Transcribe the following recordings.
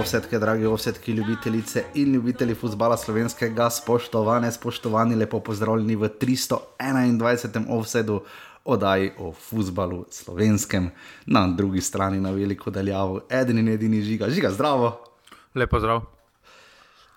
Drage ovsetke, drage ovsetke, ljubitelice in ljubitelji futbola slovenskega, spoštovane, spoštovani, lepo pozdravljeni v 321. ovsedu oddaji o futbalu slovenskem, na drugi strani na veliko daljavo, eden in edini žiga, žiga zdravo. Lepo zdrav.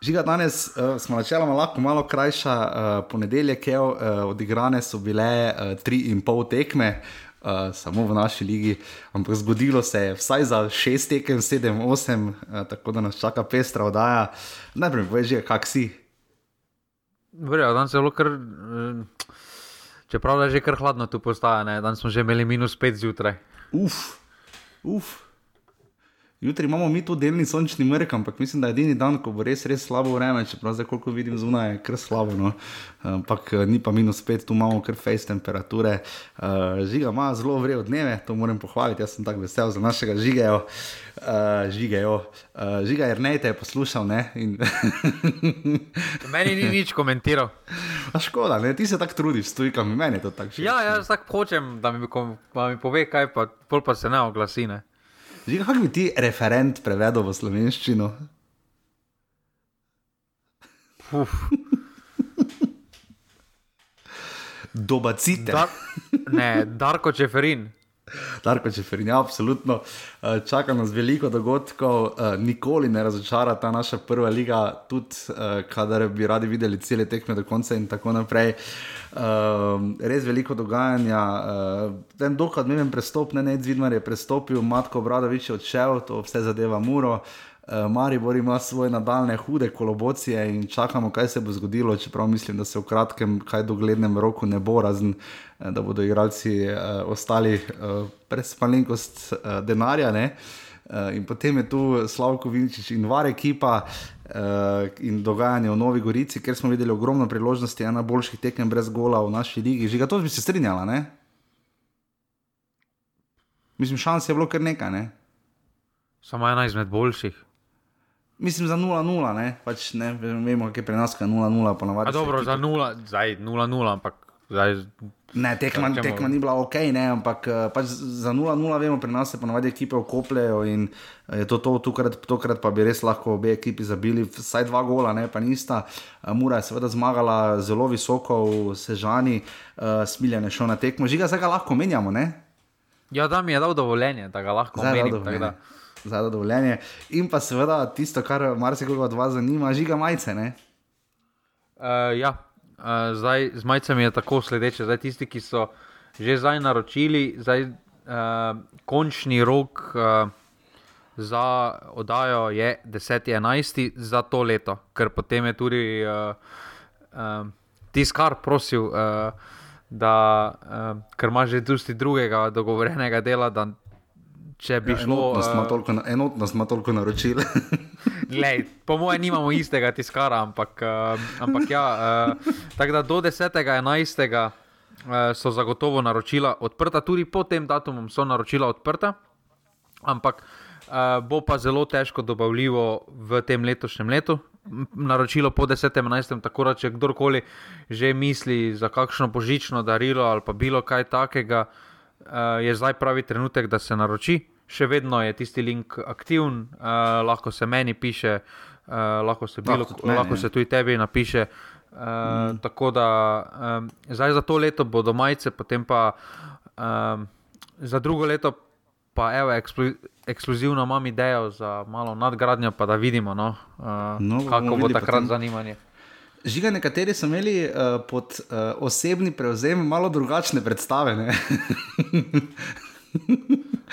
Žiga danes uh, smo načeloma lahko malo krajša, uh, ponedeljek je, uh, odigrane so bile uh, tri in pol tekme. Uh, samo v naši ligi, ampak zgodilo se je vsaj za šest tekem, sedem, osem, uh, tako da nas čaka pestra oddaja. Najprej, povej, že kak si. Verjetno, danes je zelo kar. Čeprav je že kar hladno tu postaja, ne? danes smo že imeli minus pet zjutraj. Uf, uf. Jutri imamo mi tu delni sončni mrk, ampak mislim, da je edini dan, ko bo res, res slabo vreme, čeprav zdaj, koliko vidim zunaj, je kar slabo. No? Ampak ni pa minus pet, tu imamo kar face temperature. Uh, žiga ima zelo vrejo dneve, to moram pohvaliti, jaz sem tako vesel za našega žigejo. Uh, žigejo. Uh, žiga je ne te poslušal. Ne? In... meni ni nič komentiral. A škoda, ne? ti se tako trudiš, stojkam, meni je to tako. Ja, jaz tako hočem, da mi, da mi pove, kaj pa, pol pa se ne oglasi. Ne? Že kako bi ti referent prevedel v slovenščino? Dobacite. Dar, ne, Darko Čeferin. Darko Čeferin, ja, absolutno. Eh, čaka nas veliko dogodkov, eh, nikoli ne razočara ta naša prva liga, tudi eh, kadar bi radi videli cele tekme do konca in tako naprej. Res veliko dogajanja. En dokaj odmeven prestop, ne ne Zvidmar je prestopil, Matko Bradovič je odšel, to vse zadeva Muro. Uh, Maribor ima svoje nadaljne hude kolobocije in čakamo, kaj se bo zgodilo. Čeprav mislim, da se v kratkem, kaj doglednem roku ne bo, razen uh, da bodo igralci uh, ostali uh, brez malenkost uh, denarja. Uh, in potem je tu Slavko Vinčič in var ekipa uh, in dogajanje v Novi Gorici, ker smo videli ogromno priložnosti, ena boljših tekem brez gola v naši ligi. Že ga to bi se strinjala, ne? Mislim, šans je bilo kar nekaj, ne? Samo ena izmed boljših. Mislim, za 0-0, ne? Pač ne vemo, kaj je pri nas, kaj je 0-0, ponovadi. Dobro, za 0-0, ampak zdaj. Ne, tekma, tekma ni bila ok, ne, ampak eh, pač za 0-0 vemo, pri nas se ponovadi ekipe okopljajo in eh, je to to, tukrat, tokrat pa bi res lahko obe ekipi zabili, vsaj dva gola, ne, pa nista. Eh, Mura je seveda zmagala zelo visoko v Sežani, uh, smiljene šel na tekmo, žiga, zdaj ga lahko menjamo, ne? Ja, da mi je dal dovoljenje, da ga lahko menjamo za dovoljenje. In pa seveda tisto, kar marsikoga od vas zanima, žiga majice. Uh, ja, uh, zdaj z majicami je tako sledeče. Zdaj, tisti, ki so že zdaj naročili, zdaj uh, končni rok. Uh, Za oddajo je 10.11. za to leto, ker potem je tudi uh, uh, tiskar prosil, uh, da uh, ker ima že tudi drugega dogovorjenega dela, da če bi ja, šlo. Enotno smo toliko naročili. Lej, po mojem, nimamo istega tiskara, ampak, uh, ampak ja, uh, tako da do 10.11. Uh, so zagotovo naročila odprta, tudi po tem datumu so naročila odprta, ampak uh, bo pa zelo težko dobavljivo v tem letošnjem letu. Naročilo po 10.11. Tako da, če kdorkoli že misli za kakšno božično darilo ali pa bilo kaj takega, uh, je zdaj pravi trenutek, da se naroči še vedno je tisti link aktiven, uh, lahko se meni piše, uh, lahko, se bilo, lahko, meni, lahko se tudi tebi napiše. Uh, mm. Tako da um, zdaj za to leto bodo majice, potem pa um, za drugo leto, pa evo, eksplo, ekskluzivno imam idejo za malo nadgradnjo, pa da vidimo, no, uh, no, kako bo takrat potem... zanimanje. Žiga, nekateri so imeli uh, pod uh, osebni prevzem malo drugačne predstave.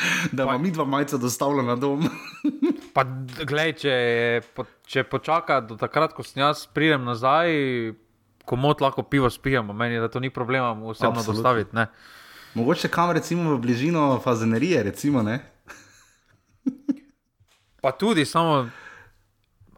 da pa mi dva majca dostavlja na dom. pa, glej, če, če počaka do takrat, ko sem jaz pridem nazaj, komot lahko pivo spijemo, meni da to ni problema, vseeno dostaviti. Ne. Mogoče kam recimo v bližino fazenerije, recimo. Ne? pa tudi samo.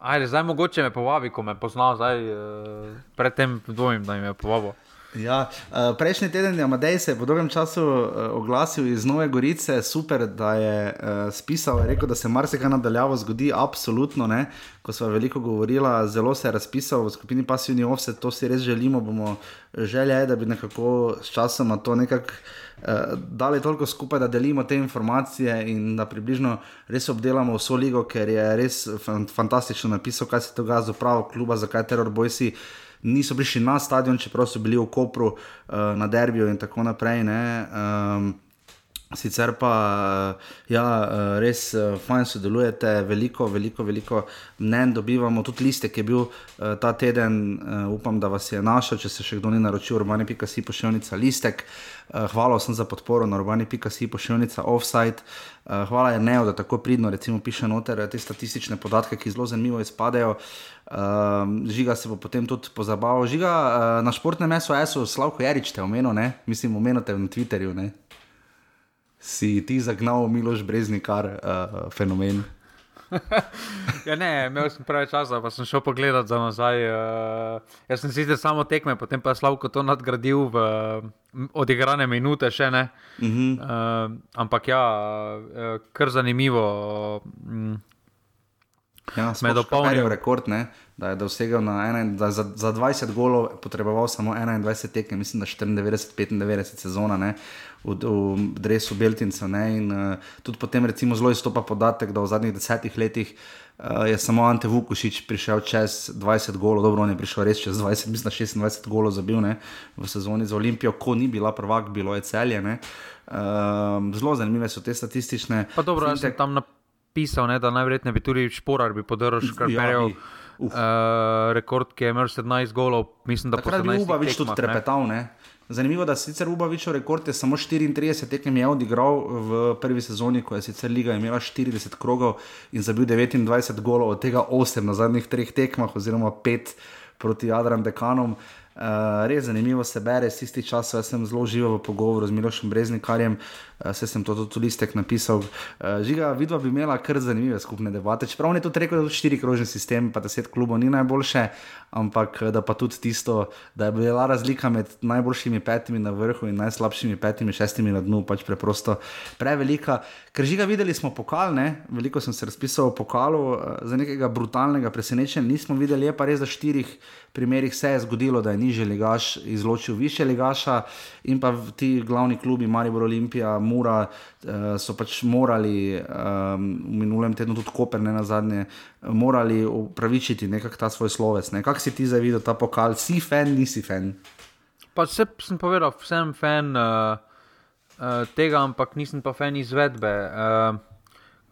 Ajde, zdaj mogoče me povabi, ko me pozna, zdaj uh, predtem dvomim, da jim je povabil. Ja, uh, prejšnji teden je Amadej se po dolgem času uh, oglasil iz Nove Gorice, super, da je uh, spisal in rekel, da se marsikaj nadaljavo zgodi, absolutno ne. Ko smo veliko govorili, zelo se je razpisal v skupini Passivni Offset, to si res želimo. Bomo želeli, da bi nekako s časom to nekako uh, dali toliko skupaj, da delimo te informacije in da približno res obdelamo vso ligo, ker je res fantastično napisal, kaj se dogaja z upravo kluba, zakaj teror bojsi niso prišli na stadion, čeprav so bili v Kopru, uh, na Derbiju in tako naprej. Um, sicer pa, ja, res fajn sodelujete, veliko, veliko, veliko mnen dobivamo, tudi liste, ki je bil ta teden, upam, da vas je našel, če se še kdo ni naročil, urbane.si pošiljnica listek. Hvala vsem za podporo na urbane.si pošiljnica offside. Hvala je Neo, da tako pridno recimo, piše noter te statistične podatke, ki zelo zanimivo izpadajo. Uh, žiga se bo potem tudi pozabaval. Žiga na športnem mesu, jaz sem Slavko Jarič, te omenil, mislim, omenil te na Twitterju. Ne? Si ti zagnal Miloš Breznikar, uh, fenomen. ja, ne, imel sem preveč časa, pa sem šel pogledat za nazaj. Uh, jaz sem sicer samo tekme, potem pa je Slavko to nadgradil v uh, odigrane minute, še ne. Uh -huh. uh, ampak ja, uh, kar zanimivo. Uh, Ja, Med dopolnjenim rekord, ne, da je dosegel ena, da za, za 20 golov potreboval samo 21 tekem, mislim, da 94-95 sezona ne, v, v Dresu Beltinca. Ne, in, uh, tudi potem recimo zelo izstopa podatek, da v zadnjih desetih letih uh, je samo Ante Vukušič prišel čez 20 golov, dobro, on je prišel res čez 20, mislim, 26 golov zabil ne, v sezoni za Olimpijo, ko ni bila prvak, bilo je celje. Ne. Uh, zelo zanimive so te statistične. Pa dobro, jaz sem tam na pisal, ne, da najverjetneje bi tudi šporar bi škarperjev. Ja, uh, rekord, ki je imel 17 golov, mislim, da je bil Ubavič tudi trepetal. Ne? Zanimivo je, da sicer Ubavičov rekord je samo 34 tekem je odigral v prvi sezoni, ko je sicer liga imela 40 krogov in zabil 29 golov, od tega 8 na zadnjih treh tekmah, oziroma 5 proti Jadran Dekanom. Uh, res zanimivo se bere, s isti čas sem zelo živel v pogovoru z Milošem Breznikarjem, uh, se sem to tudi listek napisal. Uh, žiga, vidva bi imela kar zanimive skupne debate. Čeprav ne to rekel, da je štiri krožni sistem, pa deset klubov ni najboljše, ampak da pa tudi tisto, da je bila razlika med najboljšimi petimi na vrhu in najslabšimi petimi, šestimi na dnu, pač preprosto prevelika. Ker žiga videli smo pokal, ne? veliko sem se razpisal o pokalu, uh, za nekega brutalnega presenečenja nismo videli, je pa res za štirih primerih se je zgodilo, da je nižji ligaš izločil više ligaša in pa ti glavni klubi, Maribor Olimpija, Mura, uh, so pač morali um, v minulem tednu tudi Koper, ne na zadnje, morali upravičiti nekako ta svoj sloves. Ne. Si ti zdaj videl ta pokal, si fan, nisi fan? Pa vse sem povedal, sem fan uh, uh, tega, ampak nisem pa fan izvedbe. Uh,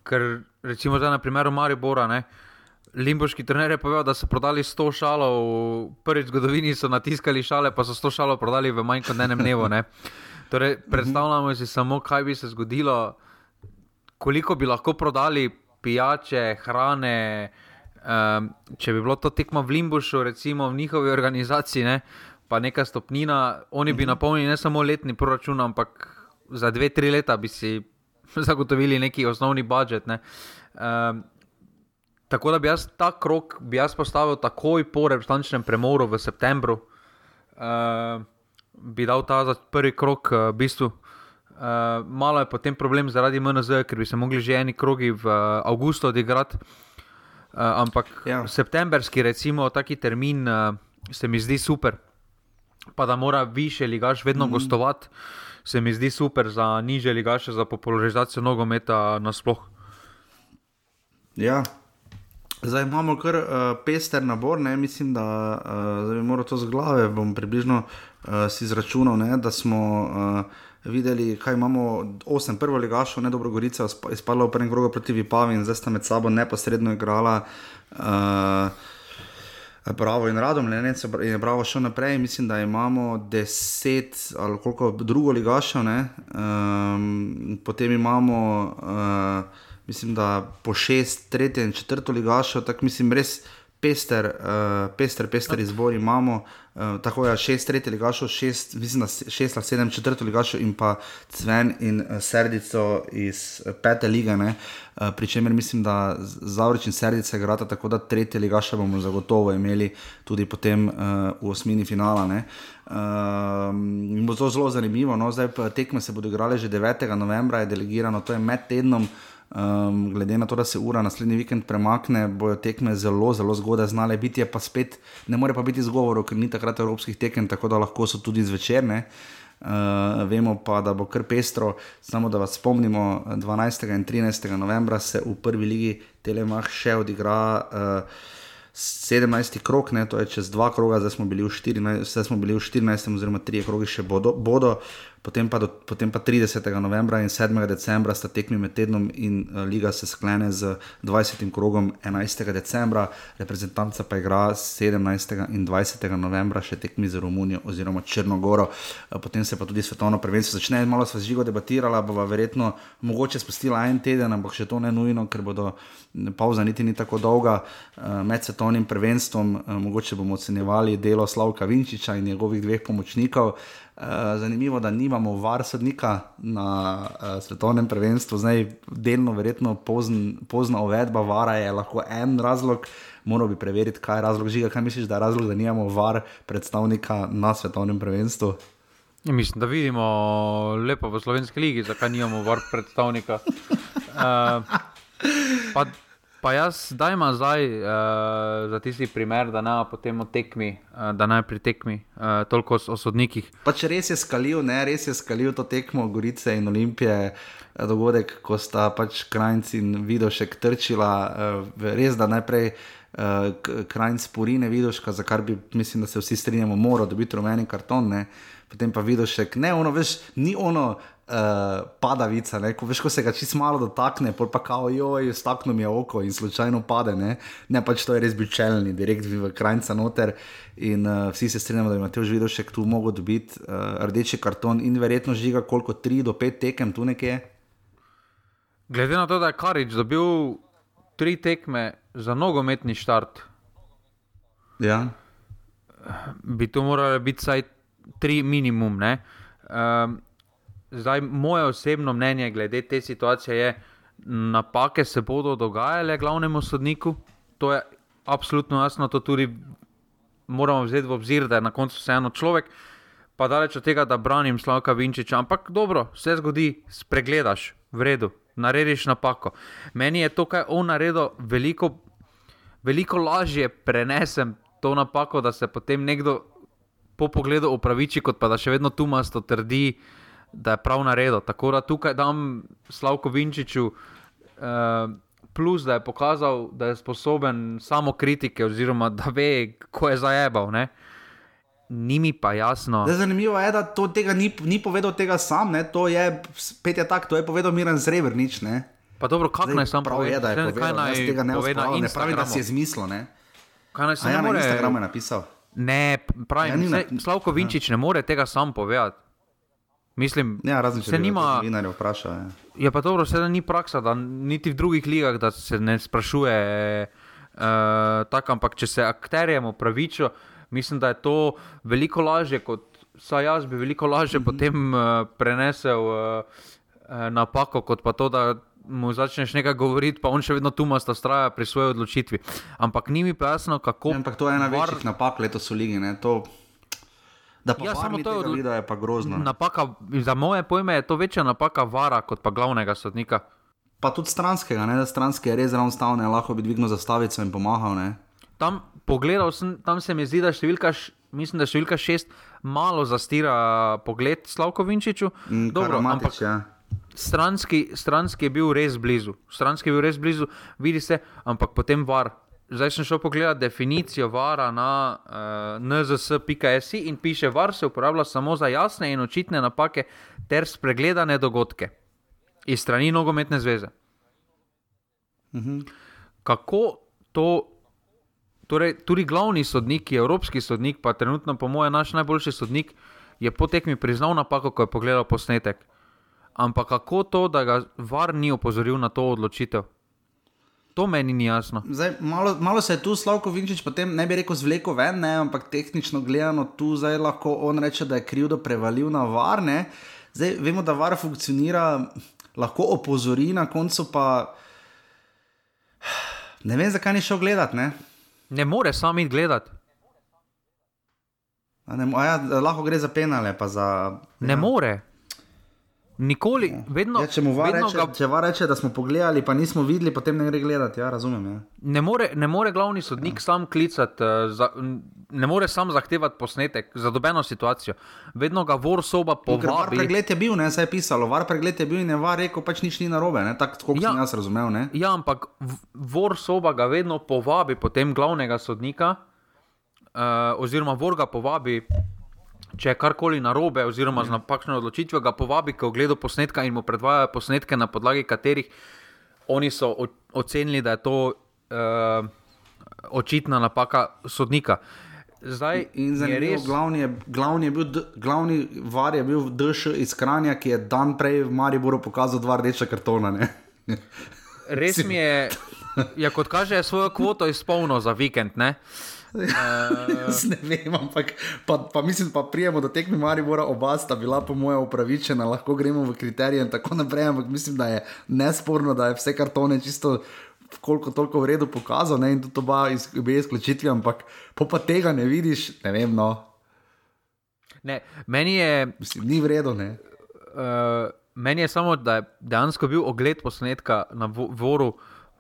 ker recimo zdaj na primeru Maribora, ne. Uh, Limboški trener je povedal, da so prodali 100 šalov, prvič v zgodovini so natiskali šale, pa so 100 šalov prodali v manj kot enem dnevu. Torej, predstavljamo si samo, kaj bi se zgodilo, koliko bi lahko prodali pijače, hrane. Um, če bi bilo to tekmo v Limbošu, recimo v njihovi organizaciji, ne, pa neka stopnina, oni bi napolnili ne samo letni proračun, ampak za dve, tri leta bi si zagotovili neki osnovni budžet. Ne. Um, Tako da bi jaz ta krok bi jaz postavil takoj po reprezentančnem premoru v septembru, uh, bi dal ta prvi krok, uh, v bistvu. Uh, malo je potem problem zaradi MNZ, ker bi se mogli že eni krogi v uh, avgustu odigrati. Uh, ampak ja. septembrski, recimo, taki termin uh, se mi zdi super. Pa da mora više ligaš vedno mm. gostovati, se mi zdi super za niže ligaše, za popularizacijo nogometa nasplošno. Ja, Zdaj imamo kar uh, pester nabor, ne? mislim, da uh, bi moral to z glave, bom približno uh, si izračunal, ne? da smo uh, videli, kaj imamo. Osem prvo ligašo, ne dobro Gorica, izpadla v prvem krogu proti Vipavi in zdaj sta med sabo neposredno igrala. Uh, Bravo in radom, ne če je bravo šel naprej. Mislim, da imamo deset ali koliko drugo ligašo, um, potem imamo. Uh, mislim, da po šest, tretje in četrto ligašo, tako mislim, res pester, uh, pester, pester izbor imamo. Uh, tako je šest tretjih ligašov, šest, mislim, šest ali sedem četrtih ligašov in pa Cven in uh, Serdico iz uh, pete lige. Uh, Pričemer mislim, da Zavrič in Serdice igrata tako, da tretje ligaše bomo zagotovo imeli tudi potem uh, v osmini finala. Uh, bo to zelo zanimivo. No? Zdaj tekme se bodo igrale že 9. novembra, je delegirano, to je med tednom. Um, glede na to, da se ura naslednji vikend premakne, bojo tekme zelo, zelo zgodaj znale biti, je pa spet, ne more pa biti zgovorov, ker ni takrat evropskih tekem, tako da lahko so tudi zvečerne. Uh, vemo pa, da bo kar pestro, samo da vas spomnimo, 12. in 13. novembra se v prvi ligi Telemach še odigra. Uh, 17. krok, ne, to je čez dva kroga, zdaj smo bili v 14, smo bili v 14 oziroma 3 krogi še bodo. bodo potem pa, do, potem pa 30. novembra in 7. decembra sta tekmi med tednom in uh, liga se sklene z 20. krogom 11. decembra, reprezentanca pa igra 17. in 20. novembra še tekmi za Romunijo oziroma Črnogoro. Uh, potem se pa tudi svetovno prvenstvo začne, malo sva živo debatirala, bova verjetno mogoče spustila en teden, ampak še to ne nujno, ker bodo pauza niti ni tako dolga uh, med svetovnim prvenstvom, uh, mogoče bomo ocenjevali delo Slavka Vinčiča in njegovih dveh pomočnikov. Eh, zanimivo, da nimamo var sodnika na uh, svetovnem prvenstvu, zdaj delno, verjetno pozn, pozna uvedba vara je lahko en razlog. Moral bi preveriti, kaj je razlog žiga. Kaj misliš, da je razlog, da nimamo var predstavnika na svetovnem prvenstvu? Ja, mislim, da vidimo lepo v slovenski ligi, zakaj nimamo var predstavnika. Uh, Pa jaz zdaj imam zdaj, uh, za tisti primer, da ne potem tekmi, uh, da naj pri tekmi uh, toliko o sodnikih. Pač res je skalil, ne res je skalil to tekmo Gorice in Olimpije, dogodek, ko sta pač Krajnci in Vidošek trčila, uh, res da najprej. Uh, Krajnc porine, vidiš, za kar bi, mislim, da se vsi strinjamo, mora dobiti rumeni karton, ne? potem pa vidiš, ne, ono, veš, ni ono, uh, padavica, ne? ko veš, ko se ga čist malo dotakne, pa kao, joj, stakno mi je oko in slučajno pade. Ne, ne pač to je res bičelni, direkt v krajnca noter. In uh, vsi se strinjamo, da ima te už videl še kdo mogo dobiti uh, rdeči karton in verjetno žiga koliko 3 do 5 tekem tu nekje. Glede na to, da je Karič dobil tri tekme za nogometni štart, ja. bi to moralo biti vsaj tri minimum. Um, Zdaj, moje osebno mnenje glede te situacije je, napake se bodo dogajale glavnemu sodniku. To je absolutno jasno, to tudi moramo vzeti v obzir, da je na koncu vseeno človek. Pa daleč od tega, da branim Slavka Vinčiča, ampak dobro, vse zgodi, spregledaš, v redu, narediš napako. Meni je to, kar je on naredil, veliko, veliko lažje prenesem to napako, da se potem nekdo po pogledu upraviči, kot pa da še vedno tu masto trdi da je prav naredil. Tako da tukaj dam Slavko Vinčiču uh, plus, da je pokazal, da je sposoben samo kritike, oziroma da ve, ko je zajebal. Ne? Ni mi pa jasno. Da, zanimivo je, da to tega ni, ni povedal tega sam, ne? to je spet je tako, to je povedal Miren Zrebrnič. Pa dobro, kako naj sam prav je, da je povedal, kaj naj tega ne pove na Instagramu. Ne pravi, da si je zmislil, ne? Kaj naj sam ja, more... na Instagramu je napisal? Ne, pravim, ja, Slavko Vinčič ja. ne more tega sam povedati. Mislim, ja, razen če se nima. Novinarje vpraša. Je. Ja. je pa dobro, vse ni praksa, da niti v drugih ligah se ne sprašuje uh, tako, ampak če se akterjem upravičijo, mislim, da je to veliko lažje, kot saj jaz bi veliko lažje mm -hmm. potem uh, prenesel uh, napako, kot pa to, da mu začneš nekaj govoriti, pa on še vedno tu masta straja pri svoji odločitvi. Ampak ni mi jasno, kako. Ja, ampak to je ena var... večjih napak letos v ligi. Ne? To Da pa ja, samo to od... je pa grozno. Napaka, za moje pojme je to večja napaka vara kot pa glavnega sodnika. Pa tudi stranskega, ne? da stranski je res enostavno, lahko bi dvignil zastavico in pomahal. Ne? Tam, pogledal sem, tam se mi zdi, da številka, mislim, da številka šest malo zastira pogled Slavko Vinčiču. Mm, Dobro, ampak, ja. stranski, stranski je bil res blizu, stranski je bil res blizu, vidi se, ampak potem var zdaj sem šel pogledat definicijo vara na uh, eh, nzs.si in piše, var se uporablja samo za jasne in očitne napake ter spregledane dogodke iz strani nogometne zveze. Mhm. Kako to, torej tudi glavni sodnik, evropski sodnik, pa trenutno po mojem naš najboljši sodnik, je potekmi priznal napako, ko je pogledal posnetek. Ampak kako to, da ga var ni opozoril na to odločitev? To meni ni jasno. Zdaj, malo, malo se je tu Slavko Vinčič, potem ne bi rekel zvleko ven, ne, ampak tehnično gledano tu zdaj lahko on reče, da je krivdo prevalil na varne. Zdaj vemo, da var funkcionira, lahko opozori, na koncu pa ne vem, zakaj ni šel gledat. Ne, Ne more sam iti gledati. A ne, a ja, lahko gre za penale, pa za. Ne ja. more. Nikoli, vedno, Ja, če mu var vedno reče, ga, če var reče, da smo pogledali, pa nismo videli, potem ne gre gledati. Ja, razumem. Ja. ne, more, ne more glavni sodnik sam klicati, uh, za, ne more sam zahtevati posnetek za dobeno situacijo. Vedno ga vor soba var povabi. pregled je bil, ne, saj je pisalo, var pregled je bil in je var rekel, pač nič ni narobe, ne, tako kot Ja. sem jaz razumel. Ne. Ja, ampak vor soba ga vedno povabi, potem glavnega sodnika, uh, oziroma vor ga povabi, če je karkoli narobe, oziroma z napačno odločitvijo, ga povabi k ogledu posnetka in mu predvajajo posnetke, na podlagi katerih oni so ocenili, da je to uh, očitna napaka sodnika. Zdaj In zanimivo, res. glavni, je, glavni, je bil, glavni var je bil DŠ iz Kranja, ki je dan prej v Mariboru pokazal dva rdeča kartona. Res mi je, ja, kot kaže, svojo kvoto izpolnil za vikend. Ne? Jaz ne vem, ampak pa, pa mislim, pa prijemo do tekme Maribora, oba sta bila po mojem upravičena, lahko gremo v kriterije in tako naprej, ampak mislim, da je nesporno, da je vse kartone čisto. Koliko toliko v redu pokazal, ne, in tudi oba iz, obe izključitvi, ampak pa tega ne vidiš, ne vem, no, Ne, meni je mislim, ni v redu, ne. Uh, meni je samo, da je dejansko bil ogled posnetka na vo- Voru,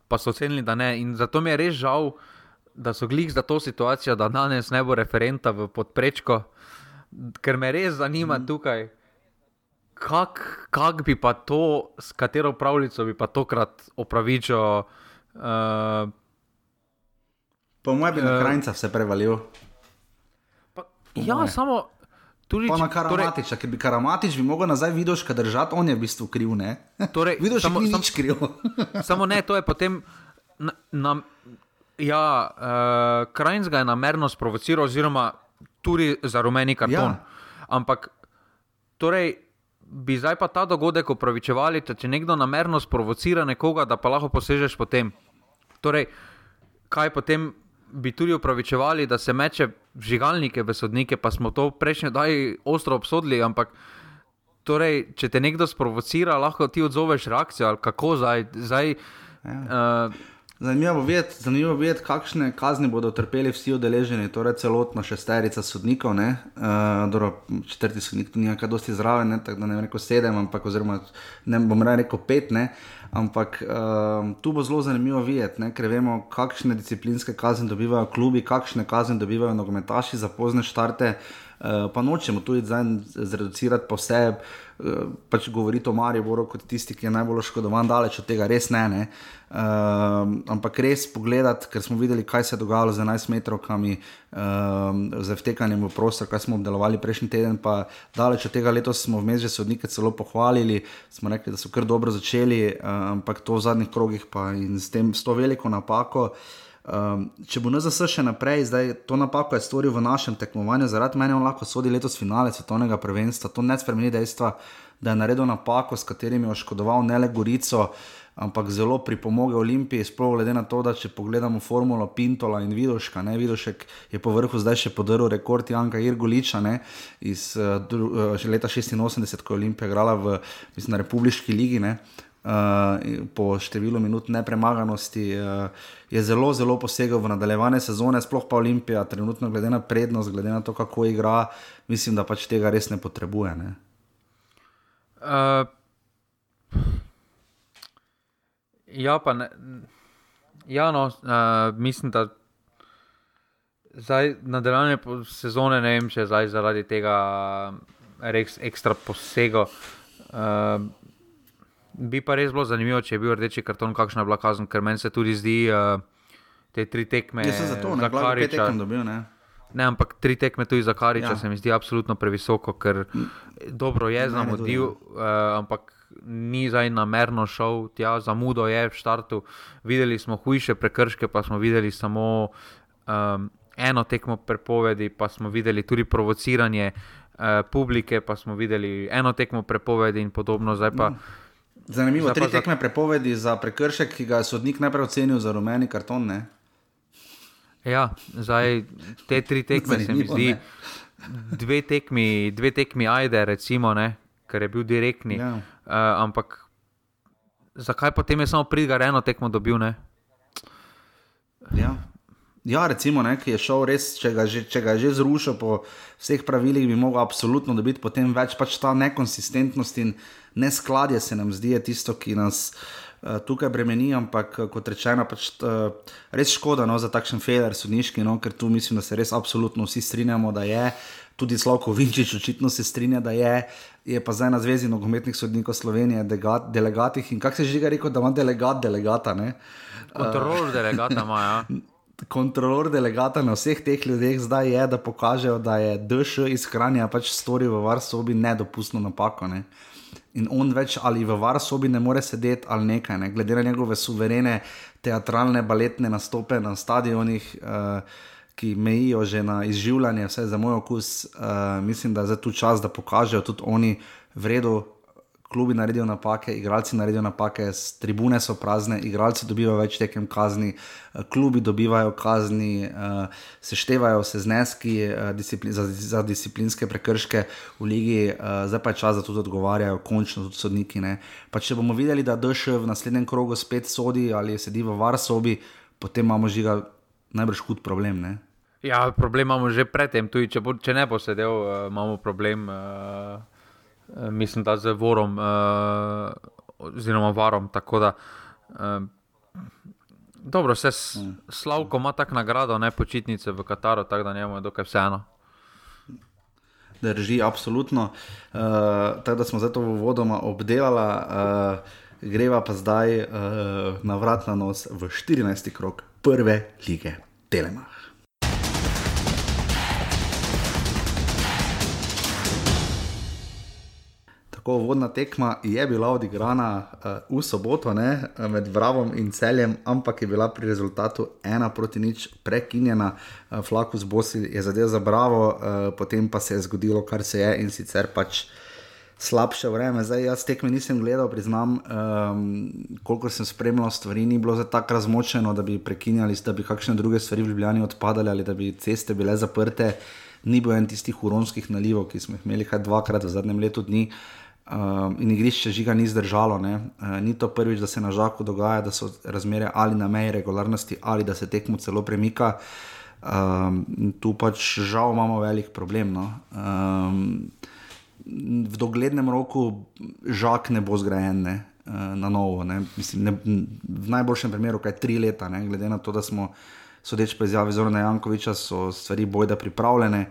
pa so ocenili, da ne. In zato mi je res žal, da so glih za to situacijo, da danes ne bo referenta v podprečko, ker me res zanima mm. tukaj, kako kak bi pa to, s katero pravljico bi pa tokrat opravičil. Uh, Po mojem bi na Eh, krajca vse prevalil. pa, ja, moje. samo. Tudi, Pa na če- torej, ker bi Karamatič bi mogel nazaj vidoška držati, on je v bistvu kriv? Torej, Vidoš, samo- ni sam- nič kriv. Samo ne, to je potem. Na, na, ja, uh, Krajnc ga je namerno sprovociral, oziroma tudi za rumeni karton. Ja. Ampak, torej, bi zdaj pa ta dogodek upravičevali, če nekdo namerno sprovocira nekoga, da pa lahko posežeš potem. Torej, kaj potem bi tudi upravičevali, da se meče žigalnike v sodnike, pa smo to prejšnji daj ostro obsodili, ampak. Torej, če te nekdo sprovocira, lahko ti odzoveš reakcijo ali kako zdaj. zdaj ja. uh, Zanimivo bo videti, zanimivo bo videti, kakšne kazni bodo trpeli vsi udeleženi, torej celotna šesterica sodnikov. Ne? Uh, dobro, četrti sodnik ni kaj dosti zraven, ne? tako da ne vem, rekel sedem, ampak oziroma ne bom rekel pet. Ne? Ampak uh, tu bo zelo zanimivo videti, ne? ker vemo, kakšne disciplinske kazni dobivajo klubi, kakšne kazni dobivajo nogometaši za pozne štarte. Uh, pa nočemo tudi zdaj zreducirati posebej, uh, pač govoriti o Mariboru kot tisti, ki je najbolj oškodovan, daleč od tega, res ne. ne. Uh, ampak res pogledati, ker smo videli, kaj se je dogajalo z 11 metrovkami, uh, z vtekanjem v prostor, kaj smo obdelovali prejšnji teden, pa daleč od tega letos smo vmes že sodnike celo pohvalili, smo rekli, da so kar dobro začeli, uh, ampak to v zadnjih krogih pa in s, tem, s to veliko napako. Um, če bo NZS še naprej, zdaj to napako je storil v našem tekmovanju, zaradi mene on lahko sodi letos finale svetovnega prvenstva. To ne spremeni dejstva, da je naredil napako, s katerimi je oškodoval ne le Gorico, ampak zelo pripomogel Olimpiji, sploh glede na to, da če pogledamo formulo Pintola in Vidoška, ne Vidošek je po vrhu zdaj še podrl rekord Janka Irguliča ne, iz uh, dru, uh, leta 86, ko je Olimpija igrala v mislim, Republiški ligi. Ne. Uh, po številu minut nepremaganosti uh, je zelo, zelo posegel v nadaljevanje sezone, sploh pa Olimpija, trenutno glede na prednost, glede na to, kako igra, mislim, da pač tega res ne potrebuje. Ne? uh, ja, pa ne. Ja, no, uh, mislim, da zdaj nadaljevanje sezone ne vem, če zdaj zaradi tega res ekstra posego. Uh, bi pa res bilo zanimivo, če je bil rdeči karton, kakšna je bila kazen, ker meni se tudi zdi uh, te tri tekme. Jaz sem zato, za pet Kariča- tekem dobil, ne. Ne, ampak tri tekme tudi za Kariča Ja. ja. se mi zdi absolutno previsoko, ker dobro je Mene zamudil, tudi, uh, ampak ni zdaj namerno šel tja, zamudo je v štartu. Videli smo hujše prekrške, pa smo videli samo um, eno tekmo prepovedi, pa smo videli tudi provociranje uh, publike, pa smo videli eno tekmo prepovedi in podobno. Zdaj pa. Zanimivo, Zdaj tri za- tekme prepovedi za prekršek, ki ga je sodnik najprej ocenil za rumeni karton. Ne? Ja, zdaj te tri tekme se mi zdi, dve tekmi, dve tekmi ajde, recimo, ne, ker je bil direktni. Ja. Uh, ampak zakaj potem je samo pridgar eno tekmo dobil? Ne? Ja. Ja, recimo, ne, ki je šel res, če ga, že, če ga je že zrušil po vseh pravilih, bi mogel absolutno dobiti potem več. Pač ta nekonsistentnost in neskladje se nam zdi tisto, ki nas uh, tukaj bremeni, ampak eh, kot rečeno, pač, uh, res škoda no, za takšen feder sodniški, no, ker tu mislim, da se res absolutno vsi strinjamo, da je. Tudi Slavko Vinčič očitno se strinja, da je, je pa zdaj na Zvezi nogometnih sodnikov Slovenije delegat, delegatih in kako se že ga rekel, da ima delegat delegata. Ne? Kontrolor delegata ima. Ja. kontrolor delegata na vseh teh ljudeh zdaj je, da pokažejo, da je DŠ iz Kranja pač storil v varsobi nedopustno napako. Ne? In on več ali v varsobi ne more sedeti ali nekaj, ne? glede na njegove suverene teatralne, baletne nastope na stadionih, uh, ki mejijo že na izživljanje, vse za moj okus. Uh, mislim, da je zdaj tu čas, da pokažejo tudi oni vredno. Klubi naredijo napake, igralci naredijo napake, tribune so prazne, igralci dobivajo več tekem kazni, eh, klubi dobivajo kazni, uh, seštevajo se zneski uh, discipli, za, za disciplinske prekrške v ligi, zdaj pa je čas, da tudi odgovarjajo, končno tudi sodniki. ne. Pa če bomo videli, da DŠ v naslednjem krogu spet sodi ali sedi v varsobi, potem imamo žiga najbrž hud problem. Ne? Ja, problem imamo že predtem, tudi če, bo, če ne bo sedel, imamo problem, uh, mislim, da z vorom, uh, oziroma varom. Tako da, uh, dobro, se s, Slavko ima tako nagrado, ne počitnice v Kataru, tako da njemu je dokaj vseeno. Drži, absolutno. Uh, tako da smo zdaj to vodoma obdelali, uh, greva pa zdaj uh, na vrat na nos v 14. krog prve lige Telemach. Tako vodna tekma je bila odigrana uh, v soboto ne, med Vravom in Celjem, ampak je bila pri rezultatu ena proti nič prekinjena. Uh, Flakus Bosi je zadev za Bravo, uh, potem pa se je zgodilo, kar se je in sicer pač slabše vreme. Zdaj, jaz tekme nisem gledal, priznam, um, koliko sem spremljal stvari, ni bilo za tako razmočeno, da bi prekinjali, da bi kakšne druge stvari v Ljubljani odpadale ali da bi ceste bile zaprte. Ni bil en tistih uronskih nalivov, ki smo jih imeli kar dvakrat v zadnjem letu dni. Um, in igrišče žiga ni zdržalo. Uh, ni to prvič, da se na žaku dogaja, da so razmere ali na meji regularnosti, ali da se tekmo celo premika. Um, tu pač žal imamo velik problem. No. Um, v doglednem roku žak ne bo zgrajen ne, eh, na novo. Ne. Mislim, ne, v najboljšem primeru, kaj tri leta, ne, glede na to, da smo, sodeč po izjavi Zorana Jankoviča, so stvari bojda pripravljene.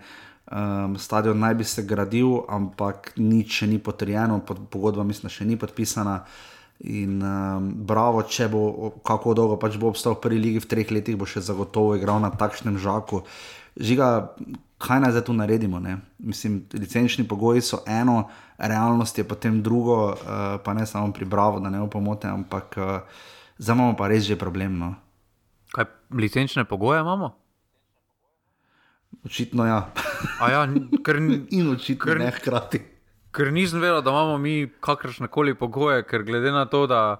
Um, stadion naj bi se gradil, ampak nič še ni potrjeno, pod, pogodba mislim, še ni podpisana. In um, bravo, če bo, kako dolgo pač bo obstal v prvi ligi, v treh letih bo še zagotovo igral na takšnem žaku. Žiga, kaj naj zdaj tu naredimo? Ne? Mislim, licenčni pogoji so eno, realnost je potem drugo, uh, pa ne samo pri Bravo, da ne opomote, ampak uh, zdaj imamo pa res že problem. No? Kaj licenčne pogoje imamo? Očitno ja. A Ja, ker, n- In očitno Ker- ne hkrati. ker nisem vedel, da imamo mi kakršne koli pogoje, ker glede na to, da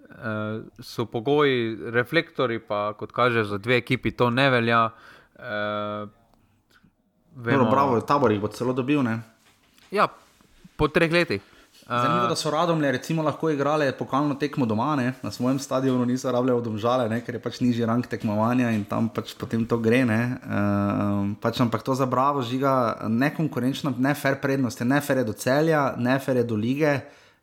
eh, so pogoji reflektori, pa kot kaže za dve ekipi, to ne velja. Eh, Vemo, bravo, tabor jih bo celo dobil. Ne? Ja, po treh letih. Zanimivo, da so radomlje recimo lahko igrali pokalno tekmo doma, ne? na svojem stadionu niso rabljali domžale, ne? ker je pač nižji rang tekmovanja in tam pač potem to gre. Ne? Uh, pač, ampak to za bravo žiga nekonkurenčna, ne fair prednost, ne fair je do celja, ne fair je do lige.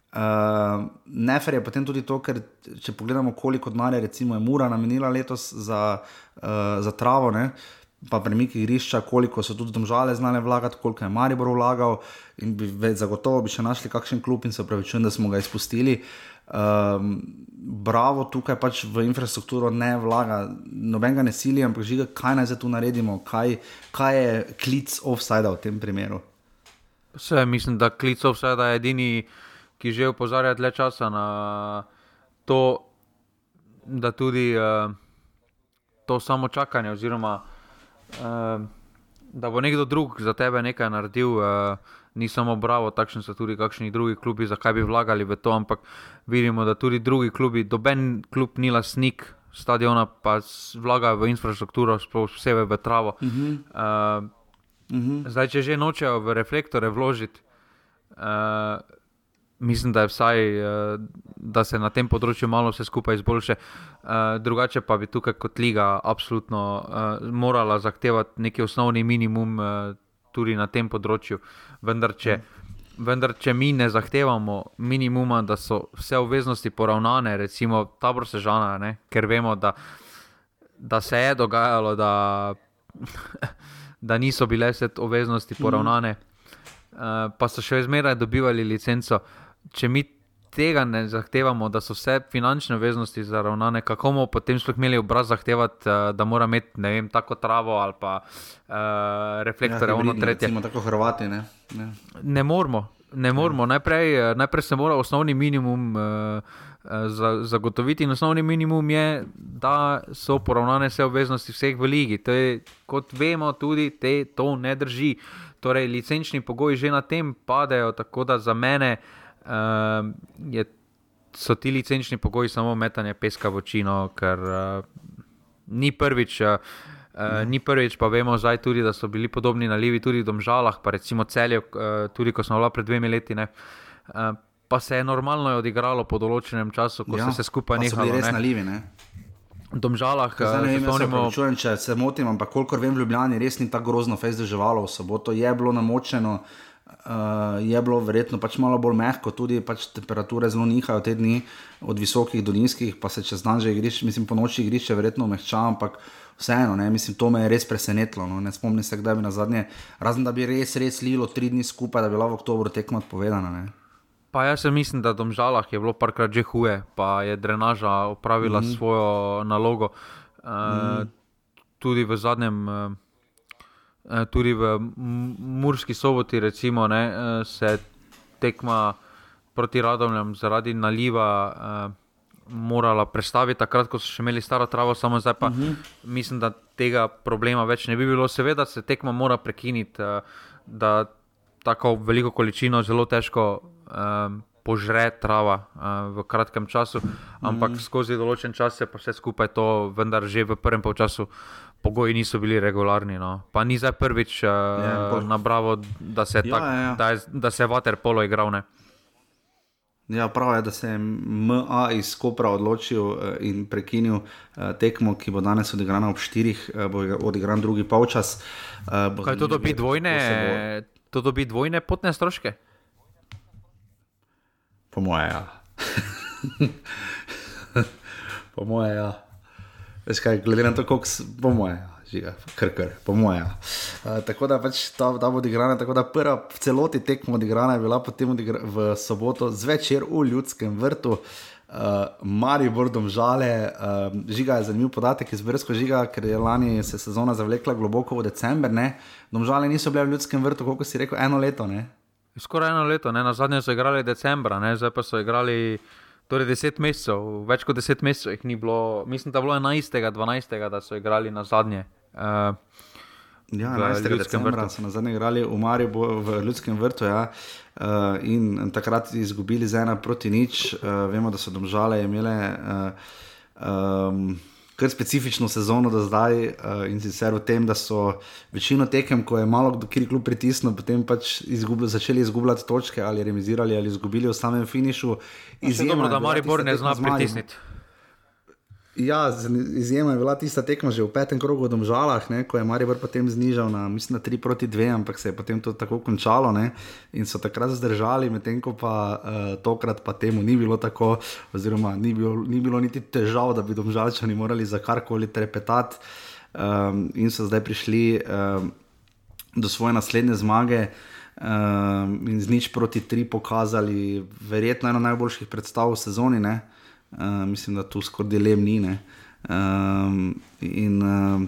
Uh, Nefer je potem tudi to, ker če pogledamo, koliko denarja recimo je Mura namenila letos za, uh, za travo, ne, pa premik igrišča, koliko so tudi domžale znale vlagati, koliko je Maribor vlagal in bi več zagotovo bi še našli kakšen klub in se upravičujem, da smo ga izpustili. Um, bravo, tukaj pač v infrastrukturo ne vlaga, nobenega ne sili, ampak žiga, kaj naj zdaj tu naredimo, kaj, kaj je klic offside v tem primeru. Vse, mislim, da klicov vse da je edini, ki že opozarja dlje časa na to, da tudi uh, to samo čakanje, oziroma uh, da bo nekdo drug za tebe nekaj naredil, uh, ni samo Bravo, takšni so tudi kakšni drugi klubi, zakaj bi vlagali v to, ampak vidimo, da tudi drugi klubi, doben klub ni lasnik stadiona, pa vlagajo v infrastrukturo, posebej v travo. Uh -huh. uh, uh -huh. Zdaj, če že nočejo v reflektore vložiti. Uh, Mislim, da je vsaj, da se na tem področju malo vse skupaj izboljša. Drugače pa bi tukaj kot liga absolutno morala zahtevati neki osnovni minimum tudi na tem področju. Vendar, če, vendar, če mi ne zahtevamo minimuma, da so vse obveznosti poravnane, recimo tabor sežana, ne? ker vemo, da, da se je dogajalo, da, da niso bile vse obveznosti poravnane, mm. pa so še zmeraj dobivali licenco. Če mi tega ne zahtevamo, da so vse finančne obveznosti zaravnane, kako bomo potem sploh imeli obraz zahtevati, uh, da mora imeti vem, tako travo ali pa uh, reflektore, ja, ono tretje. Recimo, tako Hrvati. Ne, ne. ne moramo. Ne moramo. Najprej, najprej se mora osnovni minimum uh, zagotoviti, in osnovni minimum je, da so poravnane vse obveznosti vseh v ligi. Je, kot vemo, tudi te, to ne drži. Torej, licenčni pogoji že na tem padejo, tako da za mene uh, uh, je, so ti licenčni pogoji samo metanje peska v očino, ker uh, ni prvič. Uh, Uh, ni prvič, pa vemo zdaj tudi, da so bili podobni nalivi tudi v Domžalah, pa recimo celje, uh, tudi ko smo bili pred dvemi leti. Uh, pa se je normalno odigralo po določenem času, ko ja, se skupaj nehali. To so res nalivi. Ne? V Domžalah, ne vem, spomnimo... se čujem, če se motim, ampak kolikor vem, v Ljubljani res ni tako grozno, fez državalo v soboto, je bilo namočeno. Uh, je bilo verjetno pač malo bolj mehko, tudi pač temperature zelo nihajo te dni, od visokih do nizkih, pa se čez dan že igriš, mislim, po noči igriš, verjetno mehča, ampak vseeno, ne, mislim, to me je res presenetilo. No, ne spomnim se, kdaj bi na zadnje, razen da bi res, res lilo tri dni skupaj, da bi bila v oktobru tekmo odpovedana. Ne. Pa jaz mislim, da v Domžalah je bilo parkrat že huje, pa je drenaža opravila mm. svojo nalogo. Uh, mm. Tudi v zadnjem. Uh, tudi v Murski soboti, recimo, ne, eh, se tekma proti Radomljam zaradi naliva uh, morala predstaviti, takrat, ko so še imeli staro travo, samo zdaj pa uh mhm. -huh. mislim, da tega problema več ne bi bilo. Seveda se tekma mora prekiniti, da tako veliko količino zelo težko. Um, Požre trava uh, v kratkem času, ampak mm. skozi določen čas se pa vse skupaj to, vendar že v prvem času, uh, pogoji niso bili regularni. No. Pa ni zdaj prvič uh, ja, na Bravo, da se, ja, tak, ja, ja. Da je, da se je Waterpolo igral. Ne. Ja, prav je, da se je MA iz Kopra odločil uh, in prekinil uh, tekmo, ki bo danes odigrana ob 4, uh, bo odigran drugi polčas. Kaj to dobi dvojne, to dobi dvojne potne stroške? Po moje, ja. po moje, ja. Kaj, glede na to, kako bo moje, žiga, kr, kr, po moje. Uh, tako da pač ta, ta bo odigrana, tako da prva v celoti tekmo odigrana je bila potem odigra, v soboto zvečer v ljudskem vrtu. Uh, Mari Bordom žale, uh, žiga je zanimiv podatek iz Brska žiga, ker je lani se sezona zavlekla globoko v decembr. Domžale niso bile v ljudskem vrtu, koliko si rekel, eno leto. Ne? Skoraj eno leto, ne? na zadnje so igrali decembra, ne? zdaj pa so igrali. Torej, deset mesecev, več kot deset mesecev jih ni bilo, mislim, da je bilo 11. 12. da so igrali na zadnje. Uh, ja, 11. decembra so na zadnje igrali v Mariju, v Ljudskem vrtu. Ja. Uh, in takrat izgubili z ena proti nič. Uh, vemo, da so domžale imele. Uh, um, kar specifično sezono do zdaj uh, in sicer v tem, da so večino tekem, ko je malo kdo kljub pritisnil, potem pač izgubl, začeli izgubljati točke ali remisirali ali izgubili v samem finišu. Izjemno, da Maribor ne zna pritisniti. Ja, izjemno je bila tista tekma že v petem krogu v Domžalah, ne, ko je Marijo potem znižal na mislim, 3 proti 2, ampak se je potem to tako končalo ne, in so takrat zdržali, medtem ko pa uh, tokrat pa temu ni bilo tako, oziroma ni bilo, ni bilo niti težav, da bi Domžalčani morali za karkoli trepetati um, in so zdaj prišli um, do svoje naslednje zmage. Um, in z nič proti tri pokazali, verjetno eno najboljših predstav v sezoni. Uh, Uh, mislim, da tu skoraj delem ni. Um, in uh,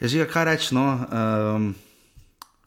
je že kaj reči. No, um,